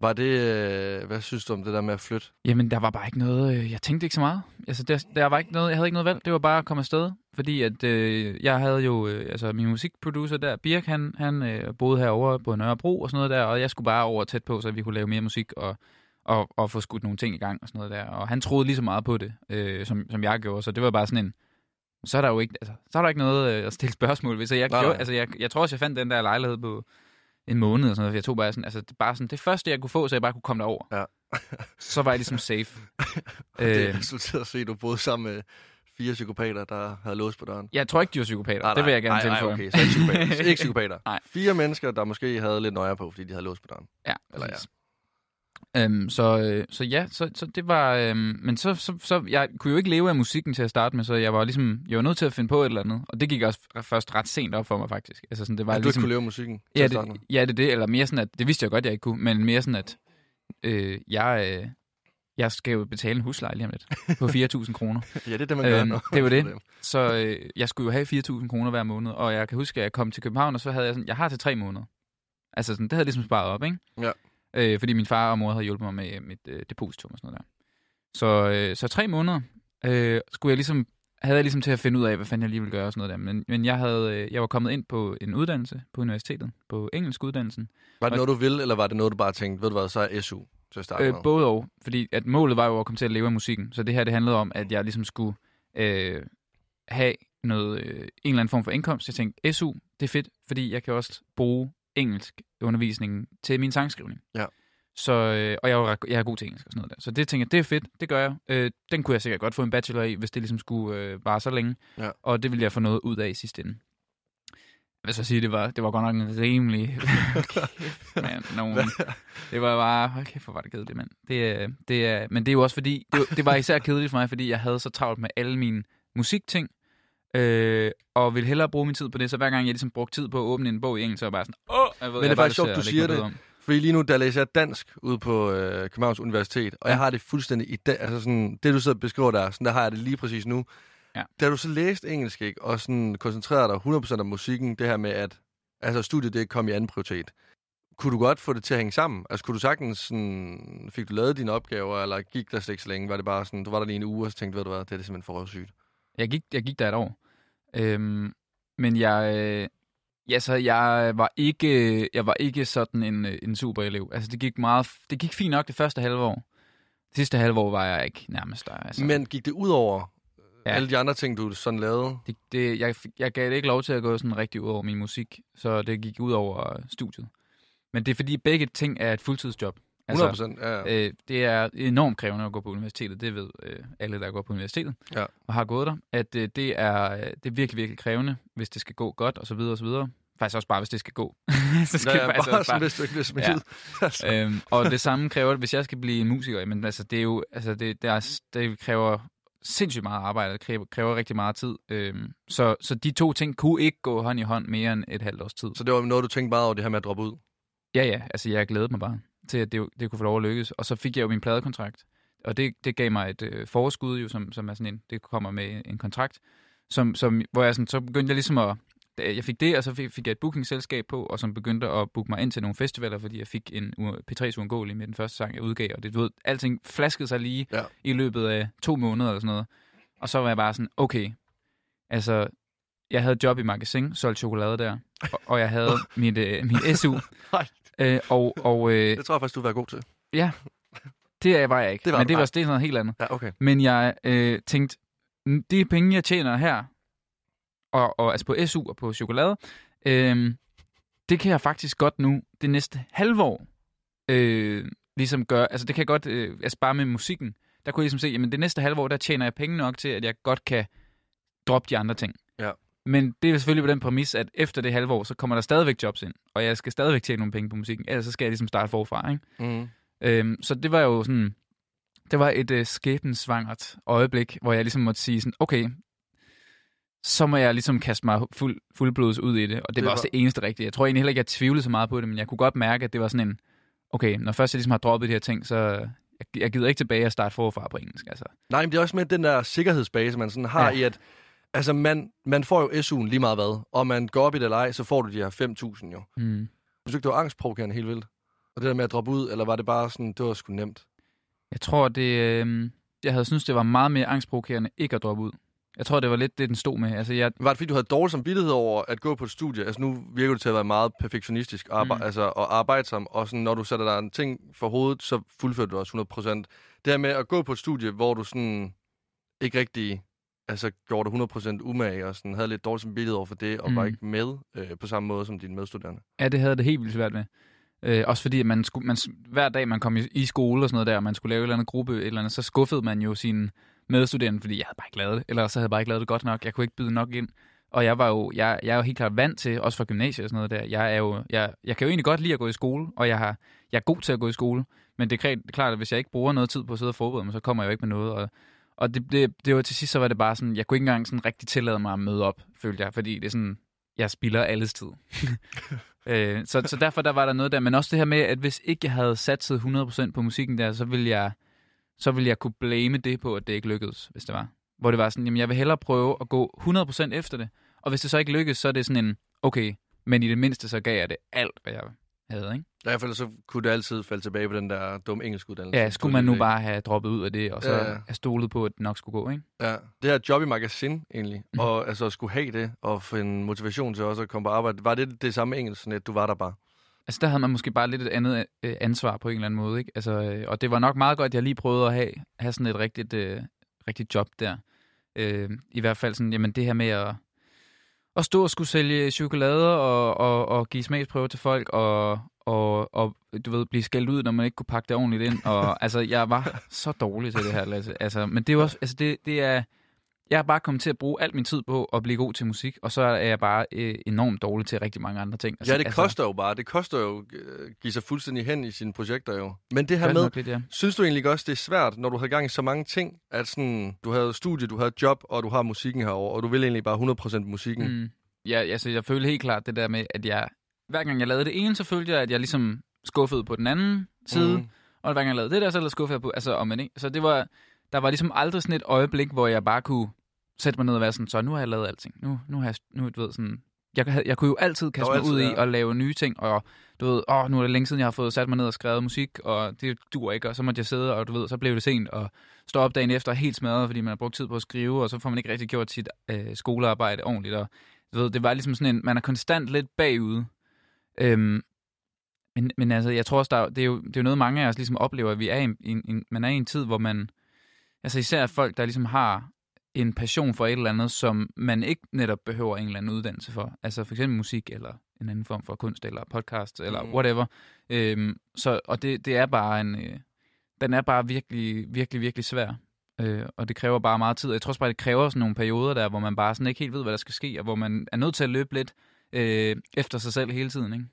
Var det, øh, hvad synes du om det der med at flytte? Jamen, der var bare ikke noget, øh, jeg tænkte ikke så meget. Altså, der, der var ikke noget, jeg havde ikke noget valg, det var bare at komme afsted. fordi at øh, jeg havde jo, øh, altså min musikproducer der, Birk, han, han øh, boede herovre på Nørrebro og sådan noget der, og jeg skulle bare over tæt på, så vi kunne lave mere musik og, og, og få skudt nogle ting i gang og sådan noget der. Og han troede lige så meget på det, øh, som, som jeg gjorde, så det var bare sådan en, så er der jo ikke, altså, så er der ikke noget øh, at stille spørgsmål ved. Så jeg, Nej, gjorde, altså, jeg, jeg tror også, jeg fandt den der lejlighed på en måned og sådan noget, for jeg tog bare sådan, altså det, bare sådan, det første, jeg kunne få, så jeg bare kunne komme derover. Ja. så var jeg ligesom safe. Det øh, resulterede at se, at du boede sammen med fire psykopater, der havde låst på døren. jeg tror ikke, de var psykopater. Nej, det vil jeg gerne nej, nej, tilføje. okay, så ikke psykopater. Så ikke psykopater. Nej. Fire mennesker, der måske havde lidt nøje på, fordi de havde låst på døren. Ja, Eller præcis. Øhm, så, øh, så ja, så, så det var... Øhm, men så, så, så, jeg kunne jo ikke leve af musikken til at starte med, så jeg var ligesom, jeg var nødt til at finde på et eller andet. Og det gik også først ret sent op for mig, faktisk. Altså sådan, det var At du ligesom, ikke kunne leve af musikken til ja, at starte med. det, ja, det er det, eller mere sådan, at det vidste jeg godt, jeg ikke kunne, men mere sådan, at øh, jeg, øh, jeg skal jo betale en husleje lige om lidt på 4.000 kroner. Ja, det er det, man gør. Øhm, det man det. Så øh, jeg skulle jo have 4.000 kroner hver måned, og jeg kan huske, at jeg kom til København, og så havde jeg sådan, jeg har til tre måneder. Altså sådan, det havde jeg ligesom sparet op, ikke? Ja. Øh, fordi min far og mor havde hjulpet mig med mit øh, depositum og sådan noget der. Så, øh, så tre måneder øh, skulle jeg ligesom, havde jeg ligesom til at finde ud af, hvad fanden jeg lige ville gøre og sådan noget der. Men, men jeg, havde, øh, jeg var kommet ind på en uddannelse på universitetet, på engelskuddannelsen. Var det noget, du ville, eller var det noget, du bare tænkte, ved du hvad, så er SU til at starte Øh, med? både og, fordi at målet var jo at komme til at leve af musikken. Så det her, det handlede om, at jeg ligesom skulle øh, have noget, øh, en eller anden form for indkomst. Jeg tænkte, SU, det er fedt, fordi jeg kan også bruge engelsk undervisningen til min sangskrivning. Ja. Så, øh, og jeg er, jeg er god til engelsk og sådan noget der. Så det tænker jeg, det er fedt, det gør jeg. Øh, den kunne jeg sikkert godt få en bachelor i, hvis det ligesom skulle øh, vare så længe. Ja. Og det ville jeg få noget ud af i sidste ende. Jeg vil så sige, det var, det var godt nok en rimelig... man, nogen, det var bare, hold kæft, hvor var det kedeligt, mand. Det, er- det men det er jo også fordi, det, var- det var især kedeligt for mig, fordi jeg havde så travlt med alle mine musikting, øh, og ville hellere bruge min tid på det, så hver gang jeg ligesom brugte tid på at åbne en bog i engelsk, så var jeg bare sådan, åh, jeg ved, Men det er faktisk sjovt, du siger det. om. Fordi lige nu, der læser jeg dansk ude på øh, Københavns Universitet, og Ja. jeg har det fuldstændig i dag, altså sådan, det du sidder og beskriver der, sådan der har jeg det lige præcis nu. Ja. Da du så læste engelsk, ikke, og sådan koncentrerede dig 100% om musikken, det her med, at altså, studiet det kom i anden prioritet. Kunne du godt få det til at hænge sammen? Altså, kunne du sagtens sådan, fik du lavet dine opgaver, eller gik der slet ikke så længe? Var det bare sådan, du var der lige en uge, og så tænkte, ved du hvad, det er det simpelthen for røvsygt. Jeg gik, jeg gik der et år. Øhm, men jeg, øh, ja, så jeg var ikke, jeg var ikke sådan en, øh, en super elev. Altså, det gik meget, det gik fint nok det første halve år. Det sidste halve år var jeg ikke nærmest der. Altså. Men gik det ud over Ja. ja. alle de andre ting, du sådan lavede? det, det, jeg, jeg gav det ikke lov til at gå sådan rigtig ud over min musik, så det gik ud over øh, studiet. Men det er fordi begge ting er et fuldtidsjob. 100%? Altså, ja, ja. Øh, det er enormt krævende at gå på universitetet, det ved øh, alle, der går på universitetet Ja. og har gået der, at øh, det, er, øh, det er virkelig, virkelig krævende, hvis det skal gå godt, og så videre, og så videre. Faktisk også bare, hvis det skal gå. så skal Ja, ja, bare også sådan, hvis du ikke bliver smidt Ja. altså. øhm, og det samme kræver, hvis jeg skal blive en musiker, men altså, det er jo, altså, det, det, er, det kræver sindssygt meget arbejde, det kræver, kræver rigtig meget tid. Øhm, så, så de to ting kunne ikke gå hånd i hånd mere end et halvt års tid. Så det var noget, du tænkte meget over, det her med at droppe ud? Ja, ja, altså jeg glædede mig bare til, at det, det kunne få lov at lykkes. Og så fik jeg jo min pladekontrakt, og det, det gav mig et øh, forskud, jo, som, som er sådan en, det kommer med en kontrakt, som, som, hvor jeg sådan, så begyndte jeg ligesom at, jeg fik det, og så fik, fik jeg et bookingselskab på, og som begyndte at booke mig ind til nogle festivaler, fordi jeg fik en U- P3's uundgåelig med den første sang, jeg udgav, og det, du ved, alting flaskede sig lige Ja. i løbet af to måneder eller sådan noget. Og så var jeg bare sådan, okay, altså, jeg havde job i magasin, solgte chokolade der, og, og jeg havde mit, øh, mit SU. Øh, og, og øh, Det tror jeg faktisk, du være god til. det var jeg ikke, Det var men det var det noget helt andet. Ja, okay. Men jeg øh, tænkte, "N- de penge, jeg tjener her, og, og altså på SU og på chokolade, øh, det kan jeg faktisk godt nu det næste halve år øh, ligesom gøre. Altså det kan jeg godt, øh, altså bare med musikken, der kunne jeg ligesom se, jamen det næste halve år, der tjener jeg penge nok til, at jeg godt kan droppe de andre ting. Men det er selvfølgelig på den præmis, at efter det halve år, så kommer der stadigvæk jobs ind, og jeg skal stadigvæk tjene nogle penge på musikken, ellers så skal jeg ligesom starte forfra, ikke? Mm. Øhm, så det var jo sådan, det var et øh, skæbensvangert øjeblik, hvor jeg ligesom måtte sige sådan, okay, så må jeg ligesom kaste mig fuld, fuldblods ud i det, og det, Det var også det eneste rigtige. Jeg tror egentlig heller ikke, jeg tvivlede så meget på det, men jeg kunne godt mærke, at det var sådan en, okay, når først jeg ligesom har droppet de her ting, så jeg, gider ikke tilbage at starte forfra på engelsk, altså. Nej, men det er også med den der sikkerhedsbase, man sådan har ja. i, at altså, man, man får jo SU'en lige meget hvad, og man går op i det eller ej, så får du de her 5.000 jo. Mm. Synes du ikke, det var angstprovokerende helt vildt? Og det der med at droppe ud, eller var det bare sådan, det var sgu nemt? Jeg tror, det, øh, jeg havde synes det var meget mere angstprovokerende ikke at droppe ud. Jeg tror, det var lidt det, den stod med. Altså, jeg, Var det fordi, du havde dårlig samvittighed over at gå på et studie? Altså nu virker du til at være meget perfektionistisk arbe- Mm. mm. altså, og arbejdsom, og sådan, når du sætter dig en ting for hovedet, så fuldfører du også 100%. Det her med at gå på et studie, hvor du sådan ikke rigtig altså, gjorde dig 100% umage, og sådan, havde lidt dårlig samvittighed over for det, og Mm. var ikke med øh, på samme måde som dine medstuderende. Ja, det havde det helt vildt svært med. Øh, også fordi, at man skulle, man, hver dag, man kom i, i skole og sådan noget der, og man skulle lave et eller andet gruppe, et eller andet, så skuffede man jo sine medstuderende, fordi jeg havde bare ikke lavet det. Eller så havde jeg bare ikke lavet det godt nok. Jeg kunne ikke byde nok ind. Og jeg var jo, jeg, jeg er jo helt klart vant til, også fra gymnasiet og sådan noget der, jeg er jo, jeg, jeg kan jo egentlig godt lide at gå i skole, og jeg, har, jeg er god til at gå i skole, men det er klart- det er klart, at hvis jeg ikke bruger noget tid på at sidde og forberede mig, så kommer jeg jo ikke med noget. Og, og det, det, det var til sidst, så var det bare sådan, jeg kunne ikke engang sådan rigtig tillade mig at møde op, følte jeg, fordi det er sådan, jeg spilder alles tid. øh, så, så derfor der var der noget der, men også det her med, at hvis ikke jeg havde satset 100% på musikken der, så ville jeg, så ville jeg kunne blame det på, at det ikke lykkedes, hvis det var. Hvor det var sådan, jamen jeg vil hellere prøve at gå 100% efter det, og hvis det så ikke lykkes, så er det sådan en, okay, men i det mindste så gav jeg det alt, hvad jeg havde, ikke? I hvert fald så kunne det altid falde tilbage på den der dumme engelskuddannelse. Ja, skulle man nu bare have droppet ud af det, og så Ja, have stolet på, at det nok skulle gå, ikke? Ja, det her job i magasin egentlig, Mhm. mm. og altså at skulle have det, og få en motivation til også at komme på arbejde, var det det samme engelsk, sådan at du var der bare? Altså, der havde man måske bare lidt et andet øh, ansvar på en eller anden måde, ikke? Altså, øh, og det var nok meget godt, at jeg lige prøvede at have, have sådan et rigtigt, øh, rigtigt job der. Øh, I hvert fald sådan, jamen det her med at, at stå og skulle sælge chokolader og, og, og give smagsprøver til folk, og, og, og du ved, blive skældt ud, når man ikke kunne pakke det ordentligt ind. Og altså, jeg var så dårlig til det her, Lasse. Altså, men det er jo også, altså det, det er, jeg har bare kommet til at bruge al min tid på at blive god til musik, og så er jeg bare øh, enormt dårlig til rigtig mange andre ting. Altså, Ja, det koster jo bare. Det koster jo at give sig fuldstændig hen i sine projekter jo. Men det her med, lidt, ja. synes du egentlig også, det er svært, når du har gang i så mange ting, at sådan, du havde studie, du havde job, og du har musikken herover, og du vil egentlig bare 100% musikken. Mm. Ja, altså, jeg følte helt klart det der med, at jeg, hver gang jeg lavede det ene, så følte jeg, at jeg ligesom skuffede på den anden side, mm. og hver gang jeg lavede det der, så skuffede jeg på, altså om man ikke. Så det var, der var ligesom aldrig sådan et øjeblik, hvor jeg bare kunne sætte mig ned og være sådan, så nu har jeg lavet alting. Nu, nu har jeg, nu, du ved, sådan, jeg, jeg kunne jo altid kaste mig ud altid, i ja. at lave nye ting, og du ved, åh, nu er det længe siden, jeg har fået sat mig ned og skrevet musik, og det dur ikke, og så måtte jeg sidde, og du ved, så blev det sent, og stå op dagen efter helt smadret, fordi man har brugt tid på at skrive, og så får man ikke rigtig gjort sit øh, skolearbejde ordentligt, og du ved, det var ligesom sådan en, man er konstant lidt bagud. Øhm, men, men altså, jeg tror også, der, er- det, er jo, det er jo noget, mange af os ligesom oplever, at vi er i en, i man er i en tid, hvor man, altså især folk, der ligesom har en passion for et eller andet, som man ikke netop behøver en eller anden uddannelse for. Altså for eksempel musik, eller en anden form for kunst, eller podcast, eller Mhm. whatever. Øhm, så, og det, det er bare en, øh, den er bare virkelig, virkelig, virkelig svær. Øh, og det kræver bare meget tid. Og Jeg tror også bare, det kræver sådan nogle perioder der, hvor man bare sådan ikke helt ved, hvad der skal ske, og hvor man er nødt til at løbe lidt øh, efter sig selv hele tiden, ikke?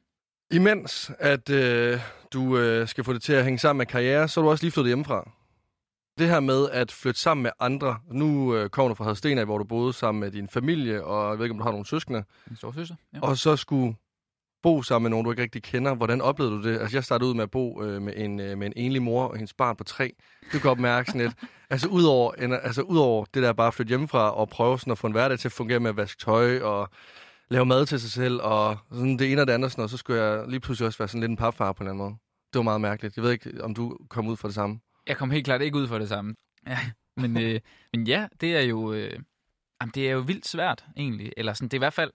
Imens at øh, du øh, skal få det til at hænge sammen med karriere, så er du også lige flyttet hjemmefra. Det her med at flytte sammen med andre. Nu øh, kommer du fra Hadsten hvor du boede sammen med din familie, og jeg ved ikke, om du har nogle søskende. En stor søster. Ja. Og så skulle bo sammen med nogen, du ikke rigtig kender. Hvordan oplevede du det? Altså, jeg startede ud med at bo øh, med, en, øh, med en enlig mor og hendes barn på tre. Du kan godt mærke sådan lidt. Altså, udover, en, altså, udover det der bare at flytte hjemmefra og prøve sådan at få en hverdag til at fungere med at vaske tøj og lave mad til sig selv og sådan det ene og det andet, sådan, og så skulle jeg lige pludselig også være sådan lidt en papfar på en eller anden måde. Det var meget mærkeligt. Jeg ved ikke, om du kom ud for det samme. Jeg kom helt klart ikke ud for det samme. Ja, men, øh, men ja, det er jo øh, jamen, det er jo vildt svært egentlig. Eller sådan, det er i hvert fald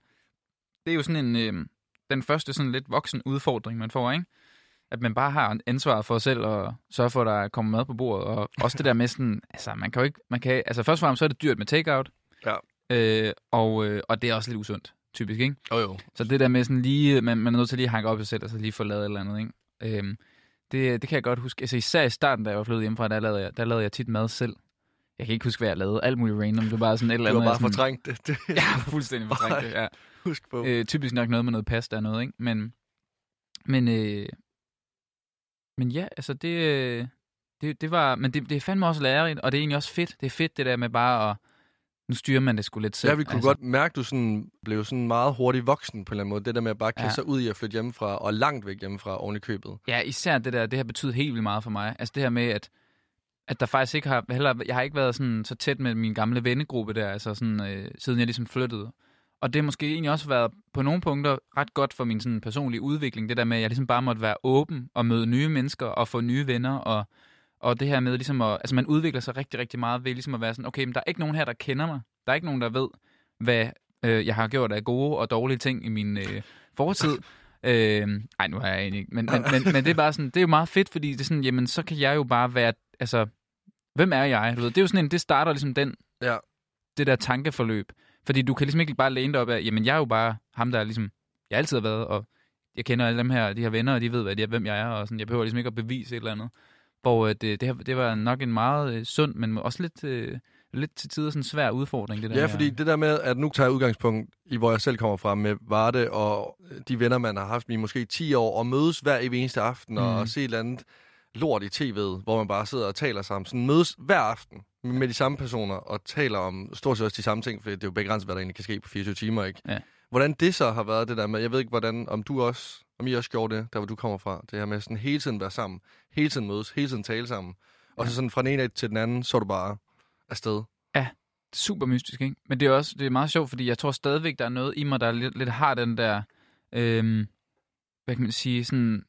det er jo sådan en øh, den første sådan lidt voksen udfordring man får, ikke? At man bare har ansvar for sig selv og sørge for at der kommer mad på bordet og også det der med sådan, altså man kan jo ikke man kan altså først og fremmest så er det dyrt med takeout. Ja. Øh, og øh, og det er også lidt usundt, typisk, ikke? Jo jo. Så det der med sådan lige, man, man er nødt til lige at hanke op i sig selv, og så lige få lavet et eller andet, ikke? Øhm, det, det kan jeg godt huske. Altså især i starten, da jeg var flyttet hjemmefra, der lavede jeg, der lavede jeg tit mad selv. Jeg kan ikke huske, hvad jeg lavede. Alt muligt random. Det var bare sådan et eller Du andet. har bare jeg sådan, fortrængt det. det. Ja, fuldstændig fortrængt det, ja. Husk på. Øh, typisk nok noget med noget pasta og noget, ikke? Men, men, øh, men ja, altså det, øh, det, det var, men det, det er fandme også lærerigt, og det er egentlig også fedt. Det er fedt det der med bare at, nu styrer man det sgu lidt selv. Ja, vi kunne altså. godt mærke, du sådan blev sådan meget hurtigt voksen på en eller anden måde. Det der med at bare kaste Ja. sig ud i at flytte hjemmefra, og langt væk hjemmefra oven i købet. Ja, især det der, det har betydet helt vildt meget for mig. Altså det her med, at, at der faktisk ikke har, heller, jeg har ikke været sådan så tæt med min gamle vennegruppe der, altså sådan, øh, siden jeg ligesom flyttede. Og det har måske egentlig også været på nogle punkter ret godt for min sådan personlige udvikling, det der med, at jeg ligesom bare måtte være åben og møde nye mennesker og få nye venner, og, og det her med ligesom at, altså man udvikler sig rigtig, rigtig meget ved ligesom at være sådan, okay, men der er ikke nogen her, der kender mig. Der er ikke nogen, der ved, hvad øh, jeg har gjort af gode og dårlige ting i min øh, fortid. Øh, ej, nu har jeg egentlig ikke. Men, men, men, men det er bare sådan, det er jo meget fedt, fordi det er sådan, jamen, så kan jeg jo bare være, altså, hvem er jeg? Du ved, det er jo sådan en, det starter ligesom den, Ja. det der tankeforløb. Fordi du kan ligesom ikke bare læne dig op af, jamen, jeg er jo bare ham, der ligesom, jeg altid har været, og jeg kender alle dem her, de her venner, og de ved, hvad de er, hvem jeg er, og sådan, jeg behøver ligesom ikke at bevise et eller andet. Hvor øh, det, det, her- det var nok en meget øh, sund, men også lidt, øh, lidt til tider sådan en svær udfordring, det der Ja, fordi at- det der med, at nu tager jeg udgangspunkt i, hvor jeg selv kommer fra med Varde, og de venner, man har haft i måske 10 år, og mødes hver evig eneste aften, mm. Mhm. og se et eller andet lort i tv'et, hvor man bare sidder og taler sammen. Sådan mødes hver aften med de samme personer, og taler om stort set også de samme ting, for det er jo begrænset, hvad der egentlig kan ske på 24 timer, ikke? Ja. Hvordan det så har været det der med, jeg ved ikke, hvordan, om du også, om I også gjorde det, der hvor du kommer fra, det her med sådan hele tiden være sammen, hele tiden mødes, hele tiden tale sammen, og så sådan fra den ene til den anden, så er du bare afsted. super mystisk, ikke? Men det er også det er meget sjovt, fordi jeg tror stadigvæk, der er noget i mig, der lidt, lidt har den der, øhm, hvad kan man sige, sådan,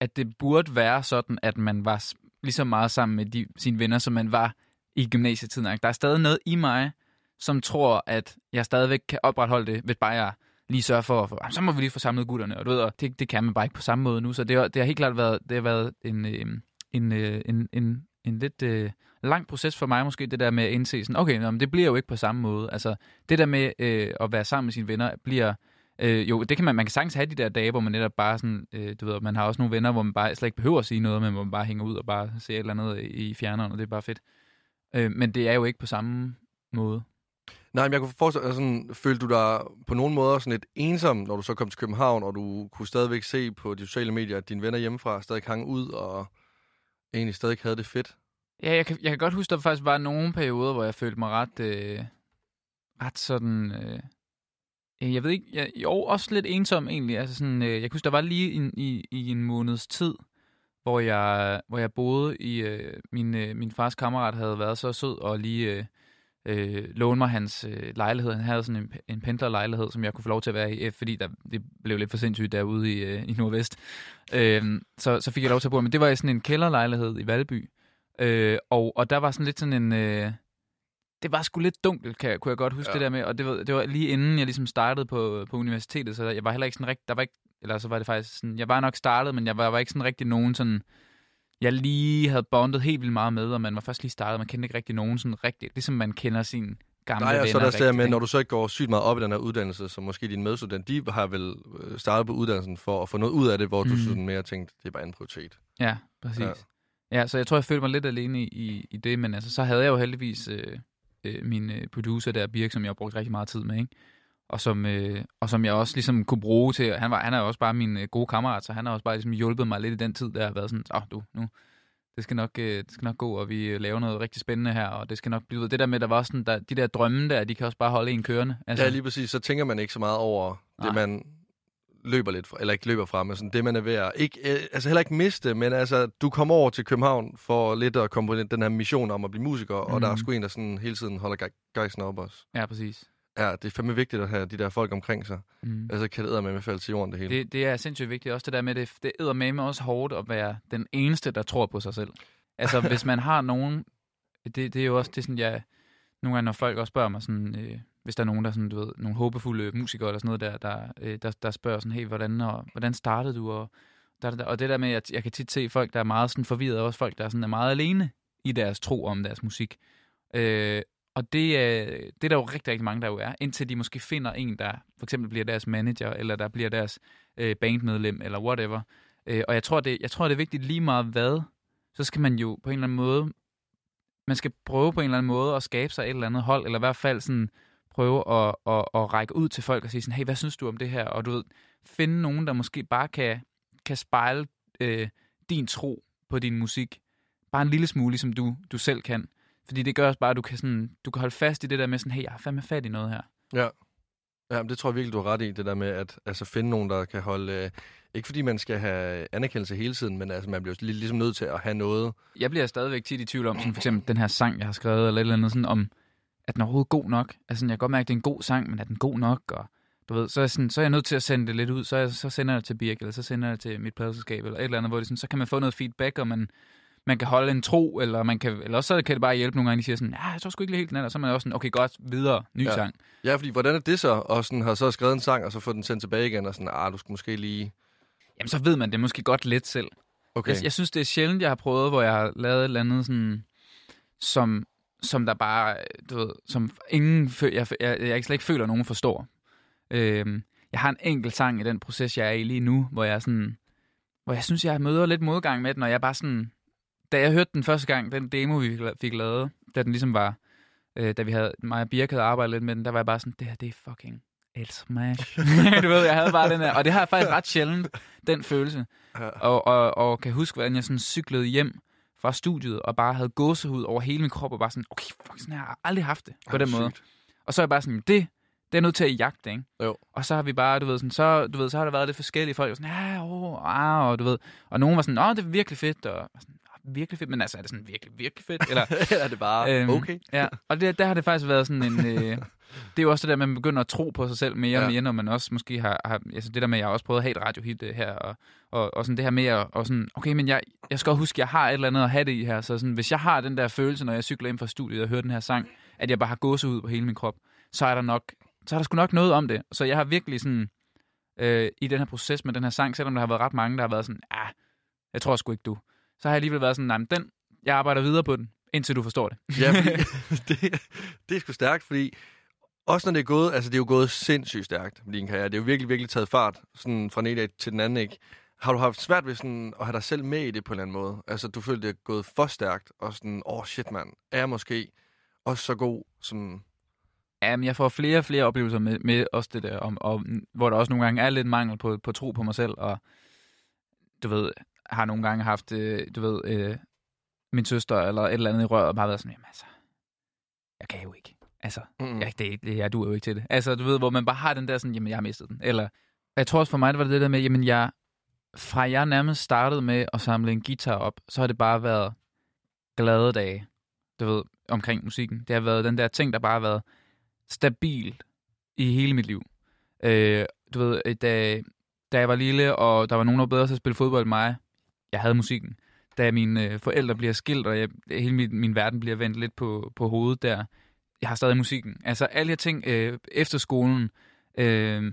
at det burde være sådan, at man var lige så meget sammen med de, sine venner, som man var i gymnasietiden. Der er stadig noget i mig, som tror, at jeg stadigvæk kan opretholde det, hvis bare jeg lige sørge for, for så må vi lige få samlet gutterne, og du ved, og det, det kan man bare ikke på samme måde nu, så det, har- det har helt klart været, det har været en, øh, en, øh, en, en, en lidt øh, lang proces for mig måske, det der med at indse sådan, okay, nå, men det bliver jo ikke på samme måde. Altså, det der med øh, at være sammen med sine venner, bliver, øh, jo, det kan man, man kan sagtens have de der dage, hvor man netop bare sådan, øh, du ved, man har også nogle venner, hvor man bare slet ikke behøver at sige noget, men hvor man bare hænger ud og bare ser et eller andet i fjerneren, og det er bare fedt. Øh, men det er jo ikke på samme måde. Nej, men jeg kunne forestille altså sådan, følte du dig på nogen måder sådan lidt ensom, når du så kom til København, og du kunne stadigvæk se på de sociale medier, at dine venner hjemmefra stadig hang ud, og egentlig stadig havde det fedt? Ja, jeg kan, jeg kan godt huske, der faktisk var nogle perioder, hvor jeg følte mig ret, øh, ret sådan... Øh, øh, jeg ved ikke, jeg, jo, også lidt ensom egentlig. Altså sådan, øh, jeg kan huske, der var lige en, i, i en måneds tid, hvor jeg, hvor jeg boede i... Øh, min, øh, min fars kammerat havde været så sød og lige øh, øh, låne mig hans øh, lejlighed. Han havde sådan en, en pendlerlejlighed, som jeg kunne få lov til at være i, øh, fordi der, det blev lidt for sindssygt derude i, øh, i Nordvest. Øh, så, så fik jeg lov til at bo. Men det var i sådan en kælderlejlighed i Valby. Øh, og, og der var sådan lidt sådan en... Øh, det var sgu lidt dunkelt, kan, jeg- kunne jeg godt huske Ja. det der med. Og det var, det var lige inden jeg ligesom startede på, på universitetet, så jeg var heller ikke sådan rigtig... Der var ikke, eller så var det faktisk sådan... Jeg var nok startet, men jeg var, var ikke sådan rigtig nogen sådan... Jeg lige havde bondet helt vildt meget med, og man var først lige startet. Man kendte ikke rigtig nogen sådan rigtigt. Ligesom man kender sin gamle Nej, og så er der rigtigt, med, når du så ikke går sygt meget op i den her uddannelse, som måske din medstudent, de har vel øh, startet på uddannelsen for at få noget ud af det, hvor du Mhm. sådan mere tænkte, det er bare en prioritet. Ja, præcis. Ja. Ja. så jeg tror, jeg følte mig lidt alene i, i, i det, men altså, så havde jeg jo heldigvis øh, øh, min øh, producer der, Birk, som jeg har brugt rigtig meget tid med, ikke? Og som, øh, og som jeg også ligesom kunne bruge til, han, var, han er jo også bare min øh, gode kammerat, så han har også bare ligesom hjulpet mig lidt i den tid, der har været sådan, åh oh, du, nu, det skal, nok, øh, det skal nok gå, og vi øh, laver noget rigtig spændende her, og det skal nok blive det der med, der var sådan, der, de der drømme der, de kan også bare holde en kørende. Altså, ja, lige præcis. Så tænker man ikke så meget over det, Nej. man løber lidt fra, eller ikke løber fra, men sådan det, man er ved at, ikke, øh, altså heller ikke miste, men altså, du kommer over til København for lidt at komme på den, den her mission om at blive musiker, mm. og der er Mhm. sgu en, der sådan hele tiden holder ge- gejsten op også. Ja, præcis. Ja, det er fandme vigtigt at have de der folk omkring sig. Mm. Altså kan det med med falde til jorden det hele. Det, det er sindssygt vigtigt. Også det der med, det, det æder med mig også hårdt at være den eneste, der tror på sig selv. Altså, hvis man har nogen... Det, det er jo også det, sådan, jeg... Nogle gange, når folk også spørger mig sådan... Øh, hvis der er nogen, der sådan, du ved, nogle håbefulde musikere eller sådan noget der, der, øh, der, der spørger sådan, hey, hvordan, og, hvordan startede du? Og, der, der, og det der med, at jeg kan tit se folk, der er meget sådan forvirret, og også folk, der er, sådan, er meget alene i deres tro om deres musik. Øh, og det, er- det er der jo rigtig, rigtig mange, der jo er, indtil de måske finder en, der for eksempel bliver deres manager, eller der bliver deres øh, bandmedlem, eller whatever. Øh, og jeg tror, det, jeg tror, det er vigtigt lige meget hvad, så skal man jo på en eller anden måde, man skal prøve på en eller anden måde at skabe sig et eller andet hold, eller i hvert fald sådan prøve at, at, at række ud til folk og sige sådan, hey, hvad synes du om det her? Og du ved, finde nogen, der måske bare kan, kan spejle øh, din tro på din musik. Bare en lille smule, ligesom du, du selv kan. Fordi det gør også bare, at du kan, sådan, du kan holde fast i det der med sådan, hey, jeg har fandme fat i noget her. Ja. Ja, men det tror jeg virkelig, du har ret i, det der med at altså, finde nogen, der kan holde... Øh, ikke fordi man skal have anerkendelse hele tiden, men altså, man bliver lig- ligesom nødt til at have noget. Jeg bliver stadigvæk tit i tvivl om, sådan for eksempel den her sang, jeg har skrevet, eller et eller andet, sådan om, at den er overhovedet god nok. Altså, jeg kan godt mærke, at det er en god sang, men er den god nok? Og, du ved, så er, jeg sådan, så er jeg nødt til at sende det lidt ud. Så, jeg, så sender jeg det til Birk, eller så sender jeg det til mit pladselskab, eller et eller andet, hvor det sådan, så kan man få noget feedback, og man, man kan holde en tro, eller, man kan, eller også så kan det bare hjælpe nogle gange, de siger sådan, ja, jeg tror sgu ikke lige helt den er, så er man også sådan, okay, godt, videre, ny Ja. sang. Ja, fordi hvordan er det så? Og sådan, har så skrevet en sang, og så fået den sendt tilbage igen, og sådan, ah, du skal måske lige... Jamen, så ved man det måske godt lidt selv. Okay. Jeg, jeg synes, det er sjældent, jeg har prøvet, hvor jeg har lavet et eller andet sådan, som, som der bare, du ved, som ingen, fø- jeg, jeg, jeg slet ikke føler, at nogen forstår. Øhm, jeg har en enkelt sang i den proces, jeg er i lige nu, hvor jeg sådan, hvor jeg synes, jeg møder lidt modgang med den, og jeg bare sådan, da jeg hørte den første gang, den demo, vi fik la- fik lavet, da den ligesom var, øh, da vi havde, mig og Birk havde arbejdet lidt med den, der var jeg bare sådan, det her, det er fucking et smash. du ved, jeg havde bare den her, og det har jeg faktisk ret sjældent, den følelse. Og, og, og kan huske, hvordan jeg sådan cyklede hjem fra studiet, og bare havde gåsehud over hele min krop, og bare sådan, okay, fuck, sådan her, jeg har aldrig haft det på den måde. Og så er jeg bare sådan, det, det er nødt til at jagte, ikke? Jo. Og så har vi bare, du ved, sådan, så, du ved, så har der været lidt forskellige folk, og sådan, ja, åh, ah, og du ved, og nogen var sådan, åh, det er virkelig fedt, og sådan, "Ah, virkelig fedt, men altså, er det sådan virkelig, virkelig fedt? Eller, er det bare Øhm, okay? Ja, og det, der har det faktisk været sådan en... Øh, det er jo også det der med, at man begynder at tro på sig selv mere og Ja. mere, når man også måske har... har altså det der med, at jeg har også prøvet at have et radiohit øh, her, og, og, og sådan det her med at... Og sådan, okay, men jeg, jeg skal også huske, at jeg har et eller andet at have det i her. Så sådan, hvis jeg har den der følelse, når jeg cykler ind fra studiet og hører den her sang, at jeg bare har gåsehud på hele min krop, så er der nok... Så er der sgu nok noget om det. Så jeg har virkelig sådan... Øh, I den her proces med den her sang, selvom der har været ret mange, der har været sådan, ah, jeg tror sgu ikke du. Så har jeg alligevel været sådan, nej, men den, jeg arbejder videre på den, indtil du forstår det. Ja, fordi, det, det er sgu stærkt, fordi også når det er gået, altså det er jo gået sindssygt stærkt din karriere. Det er jo virkelig, virkelig taget fart, sådan fra den ene dag til den anden, ikke? Har du haft svært ved sådan at have dig selv med i det på en eller anden måde? Altså, du følte, det er gået for stærkt, og sådan, åh oh, shit, mand, er jeg måske også så god som... Jamen, jeg får flere og flere oplevelser med, med også det der, om, og, hvor der også nogle gange er lidt mangel på, på tro på mig selv, og du ved, har nogle gange haft, øh, du ved, øh, min søster eller et eller andet i røret, og bare været sådan, jamen altså, jeg kan jo ikke. Altså, Mm. jeg, det, det, jeg duer jo ikke til det. Altså, du ved, hvor man bare har den der sådan, jamen, jeg har mistet den. Eller, jeg tror også for mig, det var det der med, jamen, jeg, fra jeg nærmest startede med at samle en guitar op, så har det bare været glade dage, du ved, omkring musikken. Det har været den der ting, der bare har været stabilt i hele mit liv. Øh, du ved, øh, da, da jeg var lille, og der var nogen, der var bedre til at spille fodbold end mig, jeg havde musikken. Da mine øh, forældre bliver skilt, og jeg, hele min, min verden bliver vendt lidt på, på hovedet der, jeg har stadig musikken. Altså alle de her ting øh, efter skolen øh,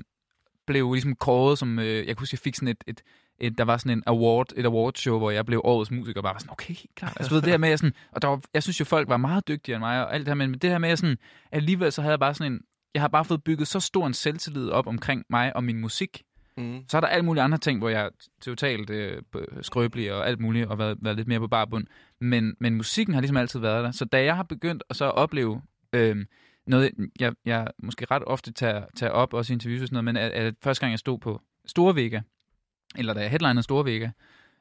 blev ligesom kåret som, øh, jeg kunne huske, jeg fik sådan et, et, et, der var sådan en award, et awardshow, hvor jeg blev årets musiker, og bare var sådan, okay, helt klart. Altså, ved, det her med, jeg, sådan, og der var, jeg synes jo, folk var meget dygtigere end mig, og alt det her, men det her med, jeg sådan, alligevel så havde jeg bare sådan en, jeg har bare fået bygget så stor en selvtillid op omkring mig og min musik, Mm. så er der alt mulige andre ting, hvor jeg er totalt øh, skrøbelig og alt muligt, og været, været lidt mere på barbund. Men, men musikken har ligesom altid været der. Så da jeg har begyndt at så opleve øh, noget, jeg, jeg måske ret ofte tager, tager op, også i interviews og sådan noget, men at, at første gang jeg stod på Store Vega, eller da jeg headlinede Store Vega,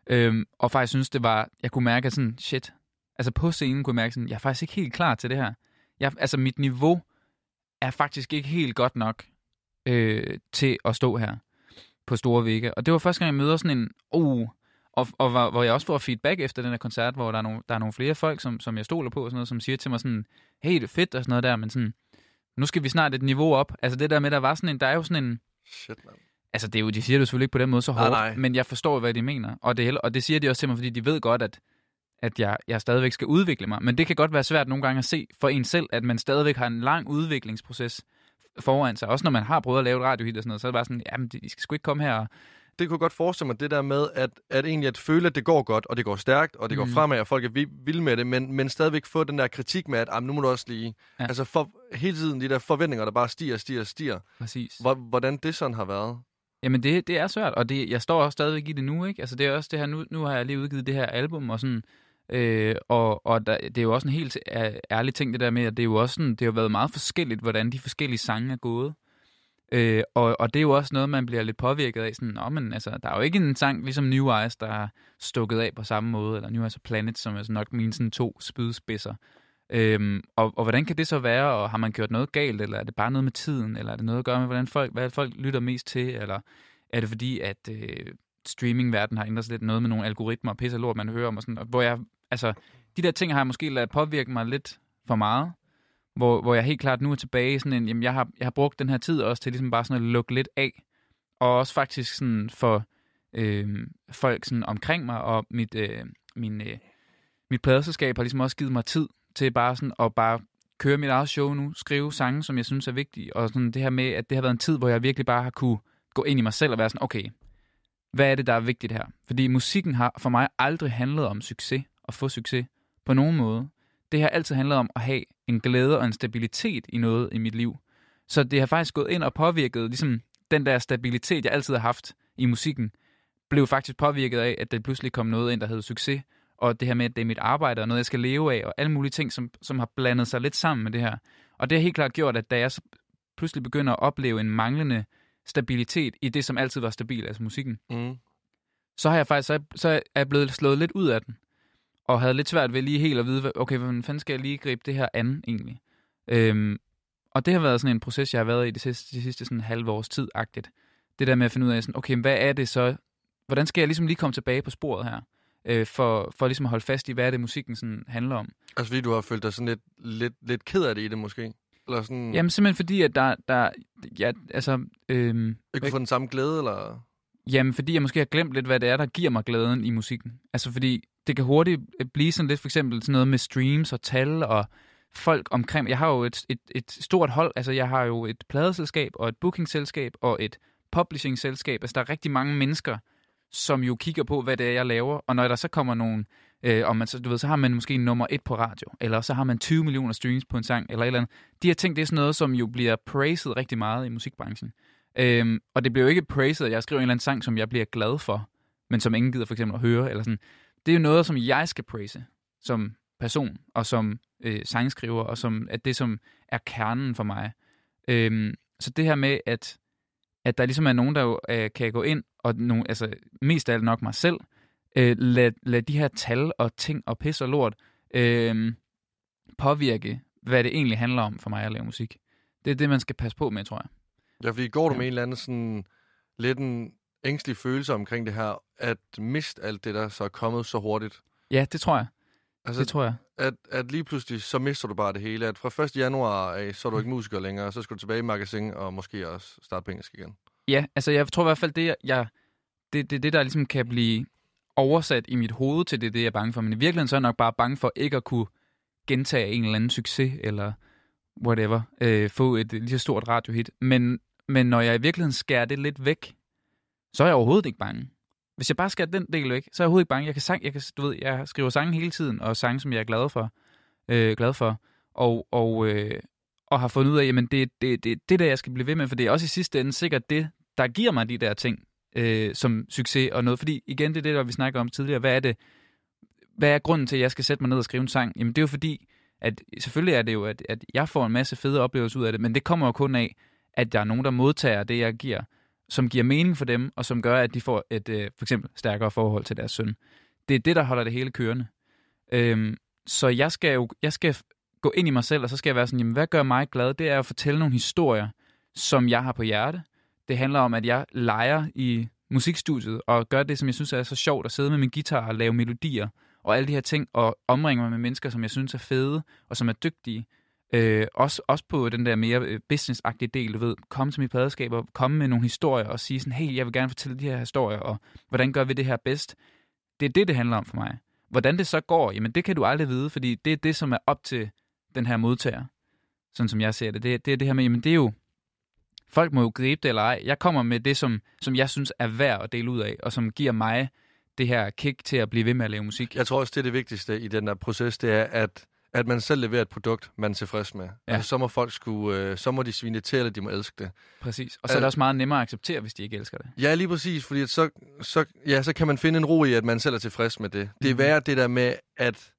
øh, og faktisk synes, det var, jeg kunne mærke at sådan, shit, altså på scenen kunne jeg mærke sådan, jeg er faktisk ikke helt klar til det her. Jeg, altså mit niveau er faktisk ikke helt godt nok øh, til at stå her på Store Vega. Og det var første gang, jeg møder sådan en, uh, og, og hvor, hvor jeg også får feedback efter den her koncert, hvor der er nogle, der er nogle flere folk, som, som jeg stoler på, og sådan noget, som siger til mig sådan, hey, det er fedt og sådan noget der, men sådan, nu skal vi snart et niveau op. Altså det der med, der var sådan en, der er jo sådan en, Shit, mand. altså det er jo, de siger det jo selvfølgelig ikke på den måde så Nej, hårdt, nej. men jeg forstår, hvad de mener. Og det, og det siger de også til mig, fordi de ved godt, at, at jeg, jeg stadigvæk skal udvikle mig. Men det kan godt være svært nogle gange at se for en selv, at man stadigvæk har en lang udviklingsproces foran sig. Også når man har prøvet at lave et radiohit og sådan noget, så er det bare sådan, jamen, de skal sgu ikke komme her og Det kunne jeg godt forestille mig, det der med, at, at egentlig at føle, at det går godt, og det går stærkt, og det går Mm. fremad, og folk er vi- vilde med det, men, men stadigvæk få den der kritik med, at "Ej, men nu må du også lige... Ja. Altså for, hele tiden de der forventninger, der bare stiger, stiger, stiger. præcis. Hvor, hvordan det sådan har været. Jamen, det, det er svært, og det, jeg står også stadigvæk i det nu, ikke? Altså, det er også det her, nu, nu har jeg lige udgivet det her album, og sådan, øh, og, og der, det er jo også en helt ærlig ting, det der med, at det er jo også sådan, det har været meget forskelligt, hvordan de forskellige sange er gået. Øh, og, og det er jo også noget, man bliver lidt påvirket af, sådan, Nå, men altså, der er jo ikke en sang, ligesom New Eyes, der er stukket af på samme måde, eller New Eyes og Planet, som er så nok mine sådan to spydspidser. Øhm, og, og hvordan kan det så være, og har man gjort noget galt, eller er det bare noget med tiden, eller er det noget at gøre med, hvordan folk, hvad folk lytter mest til, eller er det fordi, at øh, streamingverdenen har ændret sig lidt noget med nogle algoritmer og pisse lort, man hører om, og sådan, og hvor jeg, altså, de der ting har jeg måske ladet påvirke mig lidt for meget, hvor, hvor jeg helt klart nu er tilbage i sådan en, jamen jeg har, jeg har brugt den her tid også til ligesom bare sådan at lukke lidt af, og også faktisk sådan for øh, folk sådan omkring mig, og mit, øh, min, øh, mit pladeselskab har ligesom også givet mig tid til bare sådan at bare køre mit eget show nu, skrive sange, som jeg synes er vigtige, og sådan det her med, at det har været en tid, hvor jeg virkelig bare har kunne gå ind i mig selv og være sådan, okay, hvad er det, der er vigtigt her? Fordi musikken har for mig aldrig handlet om succes og få succes på nogen måde. Det har altid handlet om at have en glæde og en stabilitet i noget i mit liv. Så det har faktisk gået ind og påvirket, ligesom den der stabilitet, jeg altid har haft i musikken, blev faktisk påvirket af, at der pludselig kom noget ind, der hed succes, og det her med, at det er mit arbejde, og noget, jeg skal leve af, og alle mulige ting, som, som har blandet sig lidt sammen med det her. Og det har helt klart gjort, at da jeg pludselig begynder at opleve en manglende stabilitet i det, som altid var stabilt, altså musikken, Mm. så har jeg faktisk så er, så er jeg blevet slået lidt ud af den, og havde lidt svært ved lige helt at vide, okay, hvordan fanden skal jeg lige gribe det her an egentlig? Øhm, og det har været sådan en proces, jeg har været i de sidste, de sidste sådan halve års tid-agtigt. Det der med at finde ud af, sådan, okay, hvad er det så? Hvordan skal jeg ligesom lige komme tilbage på sporet her? Øh, for, for ligesom at holde fast i, hvad er det, musikken sådan handler om? Altså fordi du har følt dig sådan lidt, lidt, lidt ked af det i det måske? Eller sådan, Jamen simpelthen fordi, at der, der ja, altså, øhm, ikke få den samme glæde, eller? Jamen, fordi jeg måske har glemt lidt, hvad det er, der giver mig glæden i musikken. Altså, fordi det kan hurtigt øh, blive sådan lidt, for eksempel sådan noget med streams og tal og folk omkring. Jeg har jo et, et, et stort hold. Altså, jeg har jo et pladeselskab og et bookingselskab og et publishingselskab. Altså, der er rigtig mange mennesker, som jo kigger på, hvad det er, jeg laver. Og når der så kommer nogen, øh, om man så, du ved, så har man måske nummer et på radio, eller så har man 20 millioner streams på en sang, eller et eller andet. De her ting, det er sådan noget, som jo bliver praised rigtig meget i musikbranchen. Øhm, og det bliver jo ikke praised, at jeg skriver en eller anden sang, som jeg bliver glad for, men som ingen gider for eksempel at høre. Eller sådan. Det er jo noget, som jeg skal praise som person, og som øh, sangskriver, og som at det, som er kernen for mig. Øhm, så det her med, at, at der ligesom er nogen, der jo, øh, kan gå ind, og nogen, altså, mest af alt nok mig selv, øh, lad, lad de her tal og ting og pis og lort øh, påvirke, hvad det egentlig handler om for mig at lave musik. Det er det, man skal passe på med, tror jeg. Ja, fordi går du Ja. med en eller anden sådan lidt en ængstelig følelse omkring det her, at miste alt det, der så er kommet så hurtigt? Ja, det tror jeg. Altså, Det tror jeg. at, at lige pludselig, så mister du bare det hele. At fra 1. januar af, så er du ikke musiker længere, så skal du tilbage i magasin og måske også starte på engelsk igen. Ja, altså jeg tror i hvert fald, det, jeg, det, det, det der ligesom kan blive oversat i mit hoved til det, det jeg er bange for. Men i virkeligheden så er jeg nok bare bange for ikke at kunne gentage en eller anden succes, eller whatever, øh, få et lige så stort radiohit. Men, men når jeg i virkeligheden skærer det lidt væk, så er jeg overhovedet ikke bange. Hvis jeg bare skærer den del væk, så er jeg overhovedet ikke bange. Jeg kan, sang, jeg kan du ved, jeg skriver sange hele tiden, og sange, som jeg er glad for. Øh, glad for. Og, og, øh, og har fundet ud af, jamen det er det, det, det der, jeg skal blive ved med, for det er også i sidste ende sikkert det, der giver mig de der ting øh, som succes og noget. Fordi igen, det er det, der vi snakker om tidligere. Hvad er det? Hvad er grunden til, at jeg skal sætte mig ned og skrive en sang? Jamen det er jo fordi, at selvfølgelig er det jo, at, at jeg får en masse fede oplevelser ud af det, men det kommer jo kun af, at der er nogen, der modtager det, jeg giver, som giver mening for dem, og som gør, at de får et øh, for eksempel stærkere forhold til deres søn. Det er det, der holder det hele kørende. Øhm, så jeg skal jo jeg skal gå ind i mig selv, og så skal jeg være sådan, jamen, hvad gør mig glad? Det er at fortælle nogle historier, som jeg har på hjerte. Det handler om, at jeg leger i musikstudiet, og gør det, som jeg synes er så sjovt, at sidde med min guitar og lave melodier, og alle de her ting, og omringe mig med mennesker, som jeg synes er fede, og som er dygtige. Øh, også, også på den der mere businessagtige business-agtige del, du ved, komme til mit pladeskab og komme med nogle historier og sige sådan, hey, jeg vil gerne fortælle de her historier, og hvordan gør vi det her bedst? Det er det, det handler om for mig. Hvordan det så går, jamen det kan du aldrig vide, fordi det er det, som er op til den her modtager. Sådan som jeg ser det. Det, det er det her med, jamen det er jo, folk må jo gribe det eller ej. Jeg kommer med det, som, som jeg synes er værd at dele ud af, og som giver mig det her kick til at blive ved med at lave musik. Jeg tror også, det er det vigtigste i den der proces, det er, at, at man selv leverer et produkt, man er tilfreds med. Ja. Altså, så må folk skulle, øh, så må de svine til, eller de må elske det. Præcis. Og så er det også meget nemmere at acceptere, hvis de ikke elsker det. Ja, lige præcis, fordi at så, så, ja, så kan man finde en ro i, at man selv er tilfreds med det. Det er Mhm. værre det der med, at,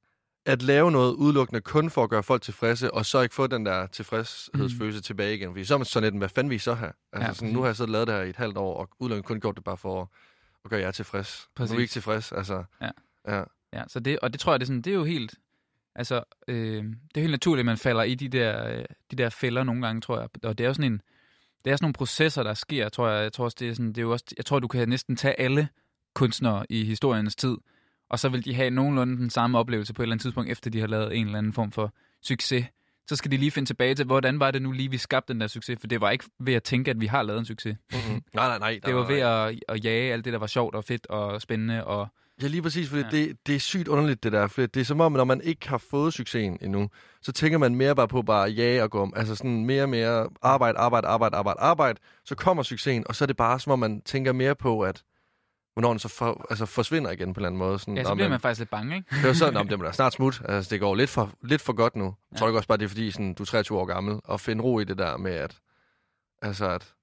at lave noget udelukkende kun for at gøre folk tilfredse, og så ikke få den der tilfredshedsfølelse mm. tilbage igen. Fordi så er man sådan lidt, hvad fanden vil I så have? Altså, Ja, sådan, nu har jeg så lavet det her i et halvt år, og udelukkende kun gjort det bare for at gøre jer tilfreds. Præcis. Nu er I ikke tilfreds, altså. Ja. ja. Ja, så det, og det tror jeg, det er, sådan, det er jo helt, altså, øh, det er helt naturligt, at man falder i de der, øh, de der fælder nogle gange, tror jeg. Og det er jo sådan en, det er sådan nogle processer, der sker, tror jeg. Jeg tror også, det er sådan, det er jo også, jeg tror, du kan næsten tage alle kunstnere i historiens tid, og så vil de have nogenlunde den samme oplevelse på et eller andet tidspunkt, efter de har lavet en eller anden form for succes. Så skal de lige finde tilbage til, hvordan var det nu lige, vi skabte den der succes, for det var ikke ved at tænke, at vi har lavet en succes. Mm-hmm. nej, nej, nej. Det var ved at, at jage alt det, der var sjovt og fedt og spændende og Ja, lige præcis, fordi Ja. ja. det, det er sygt underligt, det der. For det er som om, når man ikke har fået succesen endnu, så tænker man mere bare på bare at jage og gå om. Altså sådan mere og mere arbejde, arbejde, arbejde, arbejde, arbejde. Så kommer succesen, og så er det bare som om, man tænker mere på, at hvornår den så for, altså forsvinder igen på en eller anden måde. Sådan, Ja, så "Nå, bliver man faktisk lidt bange, ikke? Det er jo sådan, om det må da snart smut. Altså, det går lidt for, lidt for godt nu. Jeg tror ikke også bare, det er fordi, sådan, du er 23 år gammel, og finde ro i det der med, at, altså, at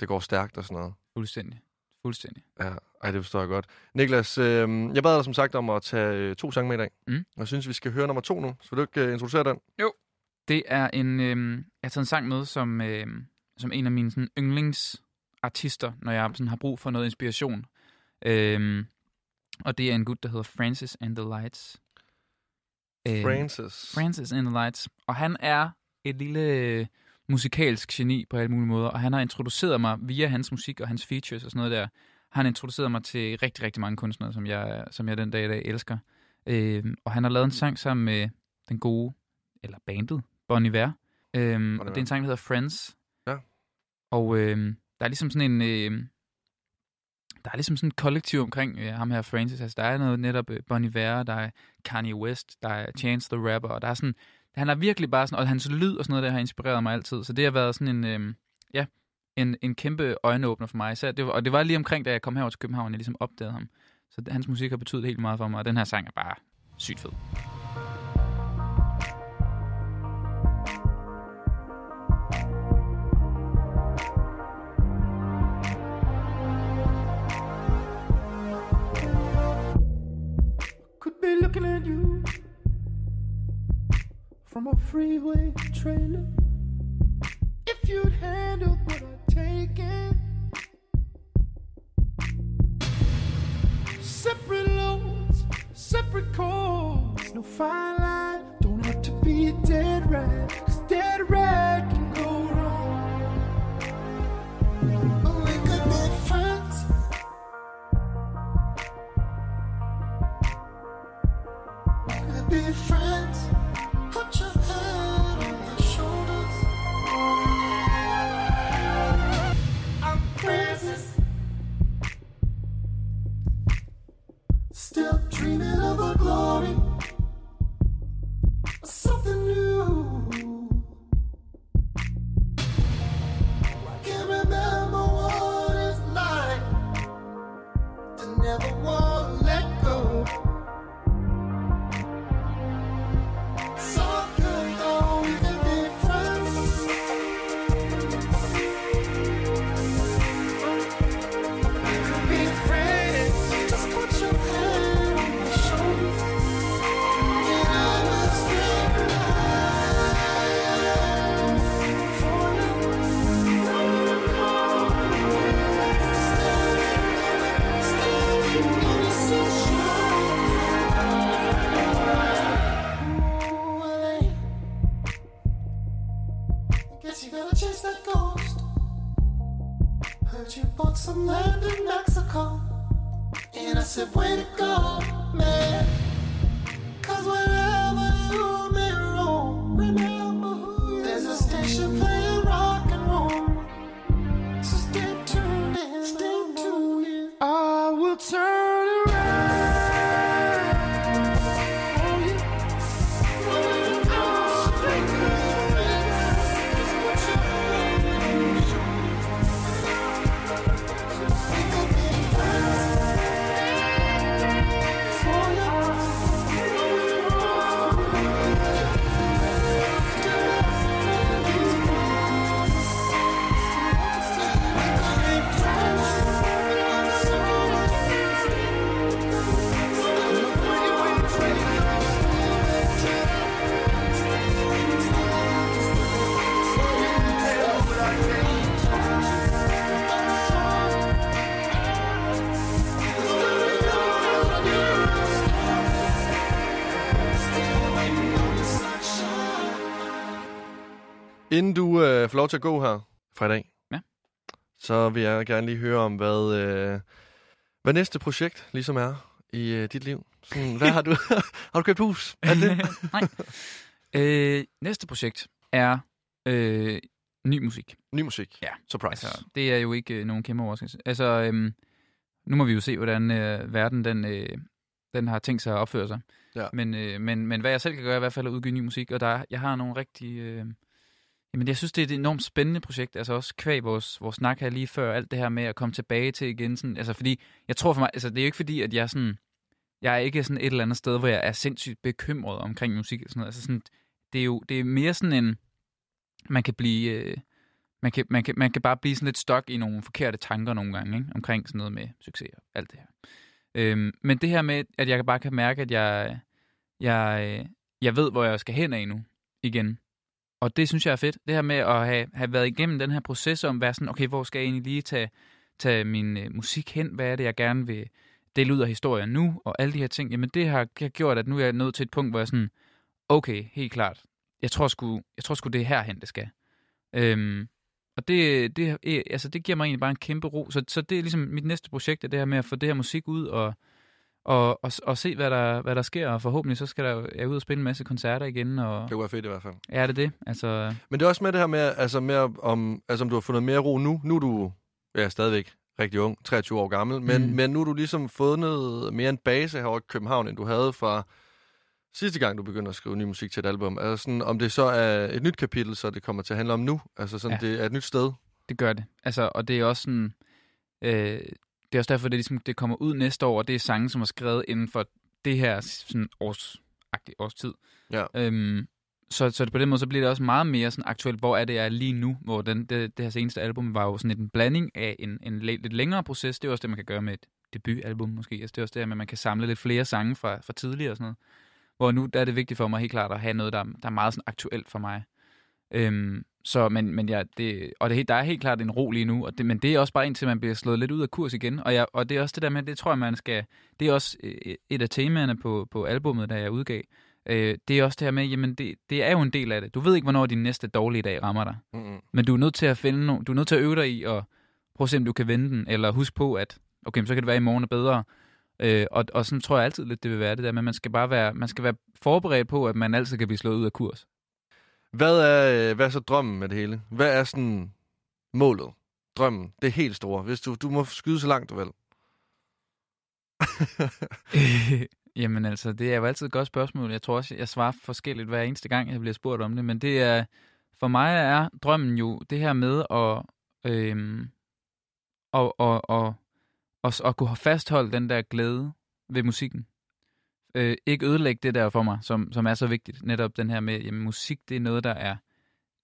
det går stærkt og sådan noget. Fuldstændig. Fuldstændig. Ja, ej, det forstår jeg godt. Niklas, øh, jeg bad dig som sagt om at tage øh, to sange med i dag. Mm. Jeg synes, vi skal høre nummer to nu. Så vil du ikke øh, introducere den? Det er en... Øh, jeg har taget en sang med som, øh, som en af mine sådan, yndlingsartister, når jeg sådan, har brug for noget inspiration. Øh, og det er en gut, der hedder Francis and the Lights. Øh, Francis. Francis and the Lights. Og han er et lille øh, musikalsk geni på alle mulige måder, og han har introduceret mig via hans musik og hans features og sådan noget der. Han har introduceret mig til rigtig, rigtig mange kunstnere, som jeg, som jeg den dag i dag elsker. Øh, og han har lavet en sang sammen med den gode, eller bandet, Bon Iver. Øhm, og det er en sang, der hedder Friends. Ja. Og øh, der er ligesom sådan en... Øh, der er ligesom sådan et kollektiv omkring øh, ham her, Francis. Altså, der er noget netop øh, Bon Iver, der er Kanye West, der er Chance the Rapper, og der er sådan... Han er virkelig bare sådan... Og hans lyd og sådan noget, der har inspireret mig altid. Så det har været sådan en... Øh, ja, en, en kæmpe øjenåbner for mig. Især det var, og det var lige omkring, da jeg kom herover til København, jeg ligesom opdagede ham. Så hans musik har betydet helt meget for mig, og den her sang er bare sygt fed. Freeway trailer. If you'd handled what I'd taken, separate loads, separate calls, no fine line. Don't have to be dead rat, 'cause dead rat Inden du øh, får lov til at gå her fra i dag, Ja. så vil jeg gerne lige høre om, hvad, øh, hvad næste projekt ligesom er i øh, dit liv. Sådan, hvad har du? har du købt hus? Er det? Nej. Øh, næste projekt er øh, ny musik. Ny musik? Ja. Surprise. Altså, det er jo ikke øh, nogen kæmpe overraskelse. Altså, øhm, nu må vi jo se, hvordan øh, verden den, øh, den har tænkt sig at opføre sig. Ja. Men, øh, men, men hvad jeg selv kan gøre, er i hvert fald at udgive ny musik, og der, jeg har nogle rigtig... Øh, jamen, jeg synes, det er et enormt spændende projekt, altså også kvæg vores, vores snak her lige før, alt det her med at komme tilbage til igen, sådan, altså fordi, jeg tror for mig, altså det er jo ikke fordi, at jeg er sådan, jeg er ikke sådan et eller andet sted, hvor jeg er sindssygt bekymret omkring musik, og sådan noget. altså sådan, det er jo, det er mere sådan en, man kan blive, øh, man kan, man, kan, man kan bare blive sådan lidt stok i nogle forkerte tanker nogle gange, ikke? omkring sådan noget med succes og alt det her. Øhm, men det her med, at jeg bare kan mærke, at jeg, jeg, øh, jeg ved, hvor jeg skal hen af nu igen. Og det synes jeg er fedt. Det her med at have, have været igennem den her proces om, være sådan, okay, hvor skal jeg egentlig lige tage, tage min øh, musik hen? Hvad er det, jeg gerne vil dele ud af historien nu? Og alle de her ting. Jamen det har, det har gjort, at nu er jeg nået til et punkt, hvor jeg sådan, okay, helt klart. Jeg tror sgu, jeg tror sgu det er herhen, det skal. Øhm, og det, det, altså, det giver mig egentlig bare en kæmpe ro. Så, så det er ligesom mit næste projekt, er det her med at få det her musik ud og, og, og, og se, hvad der, hvad der sker. Og forhåbentlig så skal der, jeg ud og spille en masse koncerter igen. Og, Det være fedt i hvert fald. ja, det er det. Altså, Men det er også med det her med, altså med om, altså om du har fundet mere ro nu. Nu er du ja, stadigvæk rigtig ung, 23 år gammel, men, Mm. men nu er du ligesom fundet mere en base herovre i København, end du havde fra sidste gang, du begyndte at skrive ny musik til et album. Altså sådan, om det så er et nyt kapitel, så det kommer til at handle om nu. Altså sådan, ja. det er et nyt sted. det gør det. Altså, og det er også sådan... Øh, det er også derfor, det, ligesom, det kommer ud næste år, og det er sange, som er skrevet inden for det her sådan års, års tid. Ja. Øhm, så, så på den måde, så bliver det også meget mere sådan aktuelt, hvor er det, jeg er lige nu, hvor den, det, det her seneste album var jo sådan en blanding af en, en lidt længere proces. Det er også det, man kan gøre med et debutalbum måske. Altså, det er også det at man kan samle lidt flere sange fra, fra tidligere og sådan noget. Hvor nu der er det vigtigt for mig helt klart at have noget, der, der er meget sådan aktuelt for mig. Øhm, så, men, men ja, det, og det, er der er helt klart en ro lige nu, og det, men det er også bare indtil man bliver slået lidt ud af kurs igen, og, jeg, og det er også det der med, det tror jeg, man skal, det er også øh, et af temaerne på, på albummet, der jeg udgav, øh, det er også det her med, jamen det, det er jo en del af det. Du ved ikke, hvornår din næste dårlige dag rammer dig, Mm-mm. men du er nødt til at finde no, du er nødt til at øve dig i og prøve at se, om du kan vende den, eller husk på, at okay, så kan det være, at i morgen er bedre, Øh, og, og sådan tror jeg altid lidt, det vil være det der, men man skal bare være, man skal være forberedt på, at man altid kan blive slået ud af kurs. Hvad er, øh, hvad er så drømmen med det hele? Hvad er sådan målet? Drømmen, det er helt store. Hvis du, du må skyde så langt, du vil. Jamen altså, det er jo altid et godt spørgsmål. Jeg tror også, jeg svarer forskelligt hver eneste gang, jeg bliver spurgt om det. Men det er, for mig er drømmen jo det her med at, øhm, og, og, og, og, og kunne have fastholdt den der glæde ved musikken. Øh, ikke ødelægge det der for mig, som, som er så vigtigt. Netop den her med, jamen musik, det er noget, der er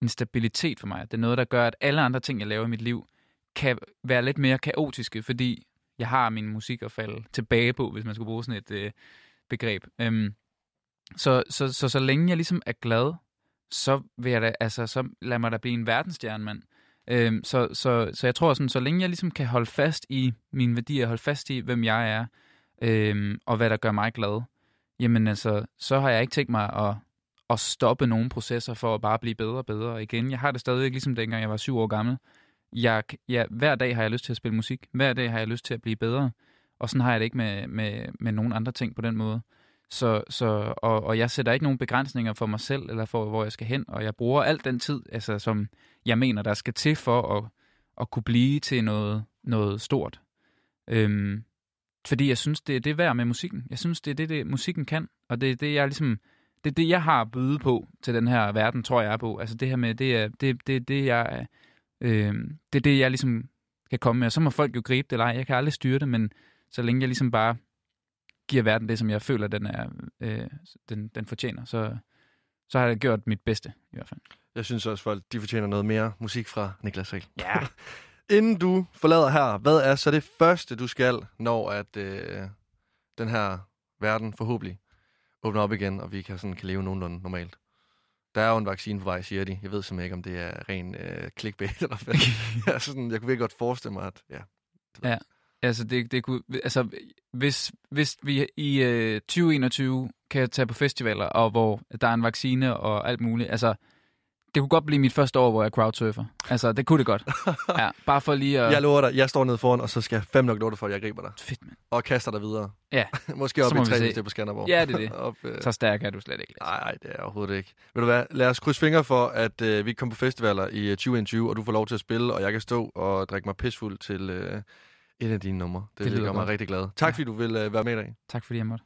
en stabilitet for mig. Det er noget, der gør, at alle andre ting, jeg laver i mit liv, kan være lidt mere kaotiske, fordi jeg har min musik at falde tilbage på, hvis man skulle bruge sådan et øh, begreb. Øhm, så, så, så, så længe jeg ligesom er glad, så vil jeg da, altså, så lad mig da blive en verdensstjerne, mand. Øhm, så, så, så jeg tror sådan, så længe jeg ligesom kan holde fast i mine værdier, holde fast i, hvem jeg er, øhm, og hvad der gør mig glad, jamen altså, så har jeg ikke tænkt mig at, at stoppe nogle processer for at bare blive bedre og bedre. Igen, jeg har det stadig ligesom dengang jeg var syv år gammel. Jeg, ja, hver dag har jeg lyst til at spille musik. Hver dag har jeg lyst til at blive bedre. Og sådan har jeg det ikke med, med, med nogen andre ting på den måde. Så, så, og, og jeg sætter ikke nogen begrænsninger for mig selv, eller for, hvor jeg skal hen. Og jeg bruger al den tid, altså, som jeg mener, der skal til for at, at kunne blive til noget, noget stort. Øhm, fordi jeg synes, det er det værd med musikken. Jeg synes, det er det, det musikken kan. Og det er det, jeg ligesom... Det er det, jeg har at byde på til den her verden, tror jeg er på. Altså det her med, det er det, det, det jeg... Øh, det er det, jeg ligesom kan komme med. Og så må folk jo gribe det eller ej. Jeg kan aldrig styre det, men så længe jeg ligesom bare giver verden det, som jeg føler, den, er, øh, den, den fortjener, så, så har jeg gjort mit bedste, i hvert fald. Jeg synes også, folk de fortjener noget mere musik fra Niklas Rik. Ja. Inden du forlader her, hvad er så det første, du skal, når at øh, den her verden forhåbentlig åbner op igen, og vi kan, sådan, kan leve nogenlunde normalt? Der er jo en vaccine på vej, siger de. Jeg ved simpelthen ikke, om det er ren øh, clickbait eller hvad. jeg, sådan, jeg kunne virkelig godt forestille mig, at ja, Altså, det, det kunne, altså hvis, hvis vi i øh, 2021 kan tage på festivaler, og hvor der er en vaccine og alt muligt, altså, det kunne godt blive mit første år, hvor jeg crowdsurfer. Altså, det kunne det godt. Ja, bare for lige at... Jeg lover dig, jeg står nede foran, og så skal jeg fem nok love dig for, at jeg griber dig. Fedt, mand. Og kaster dig videre. Ja. Måske op i må et vi træ, se. hvis det er på Skanderborg. Ja, det er det. op, øh, Så stærk er du slet ikke. Nej, nej, det er overhovedet ikke. Ved du hvad, lad os krydse fingre for, at øh, vi kommer på festivaler i øh, 2021, og du får lov til at spille, og jeg kan stå og drikke mig pisfuld til øh, et af dine numre. Det, det lyder gør mig rigtig glad. Tak Ja. fordi du vil øh, være med i dag. Tak fordi jeg måtte.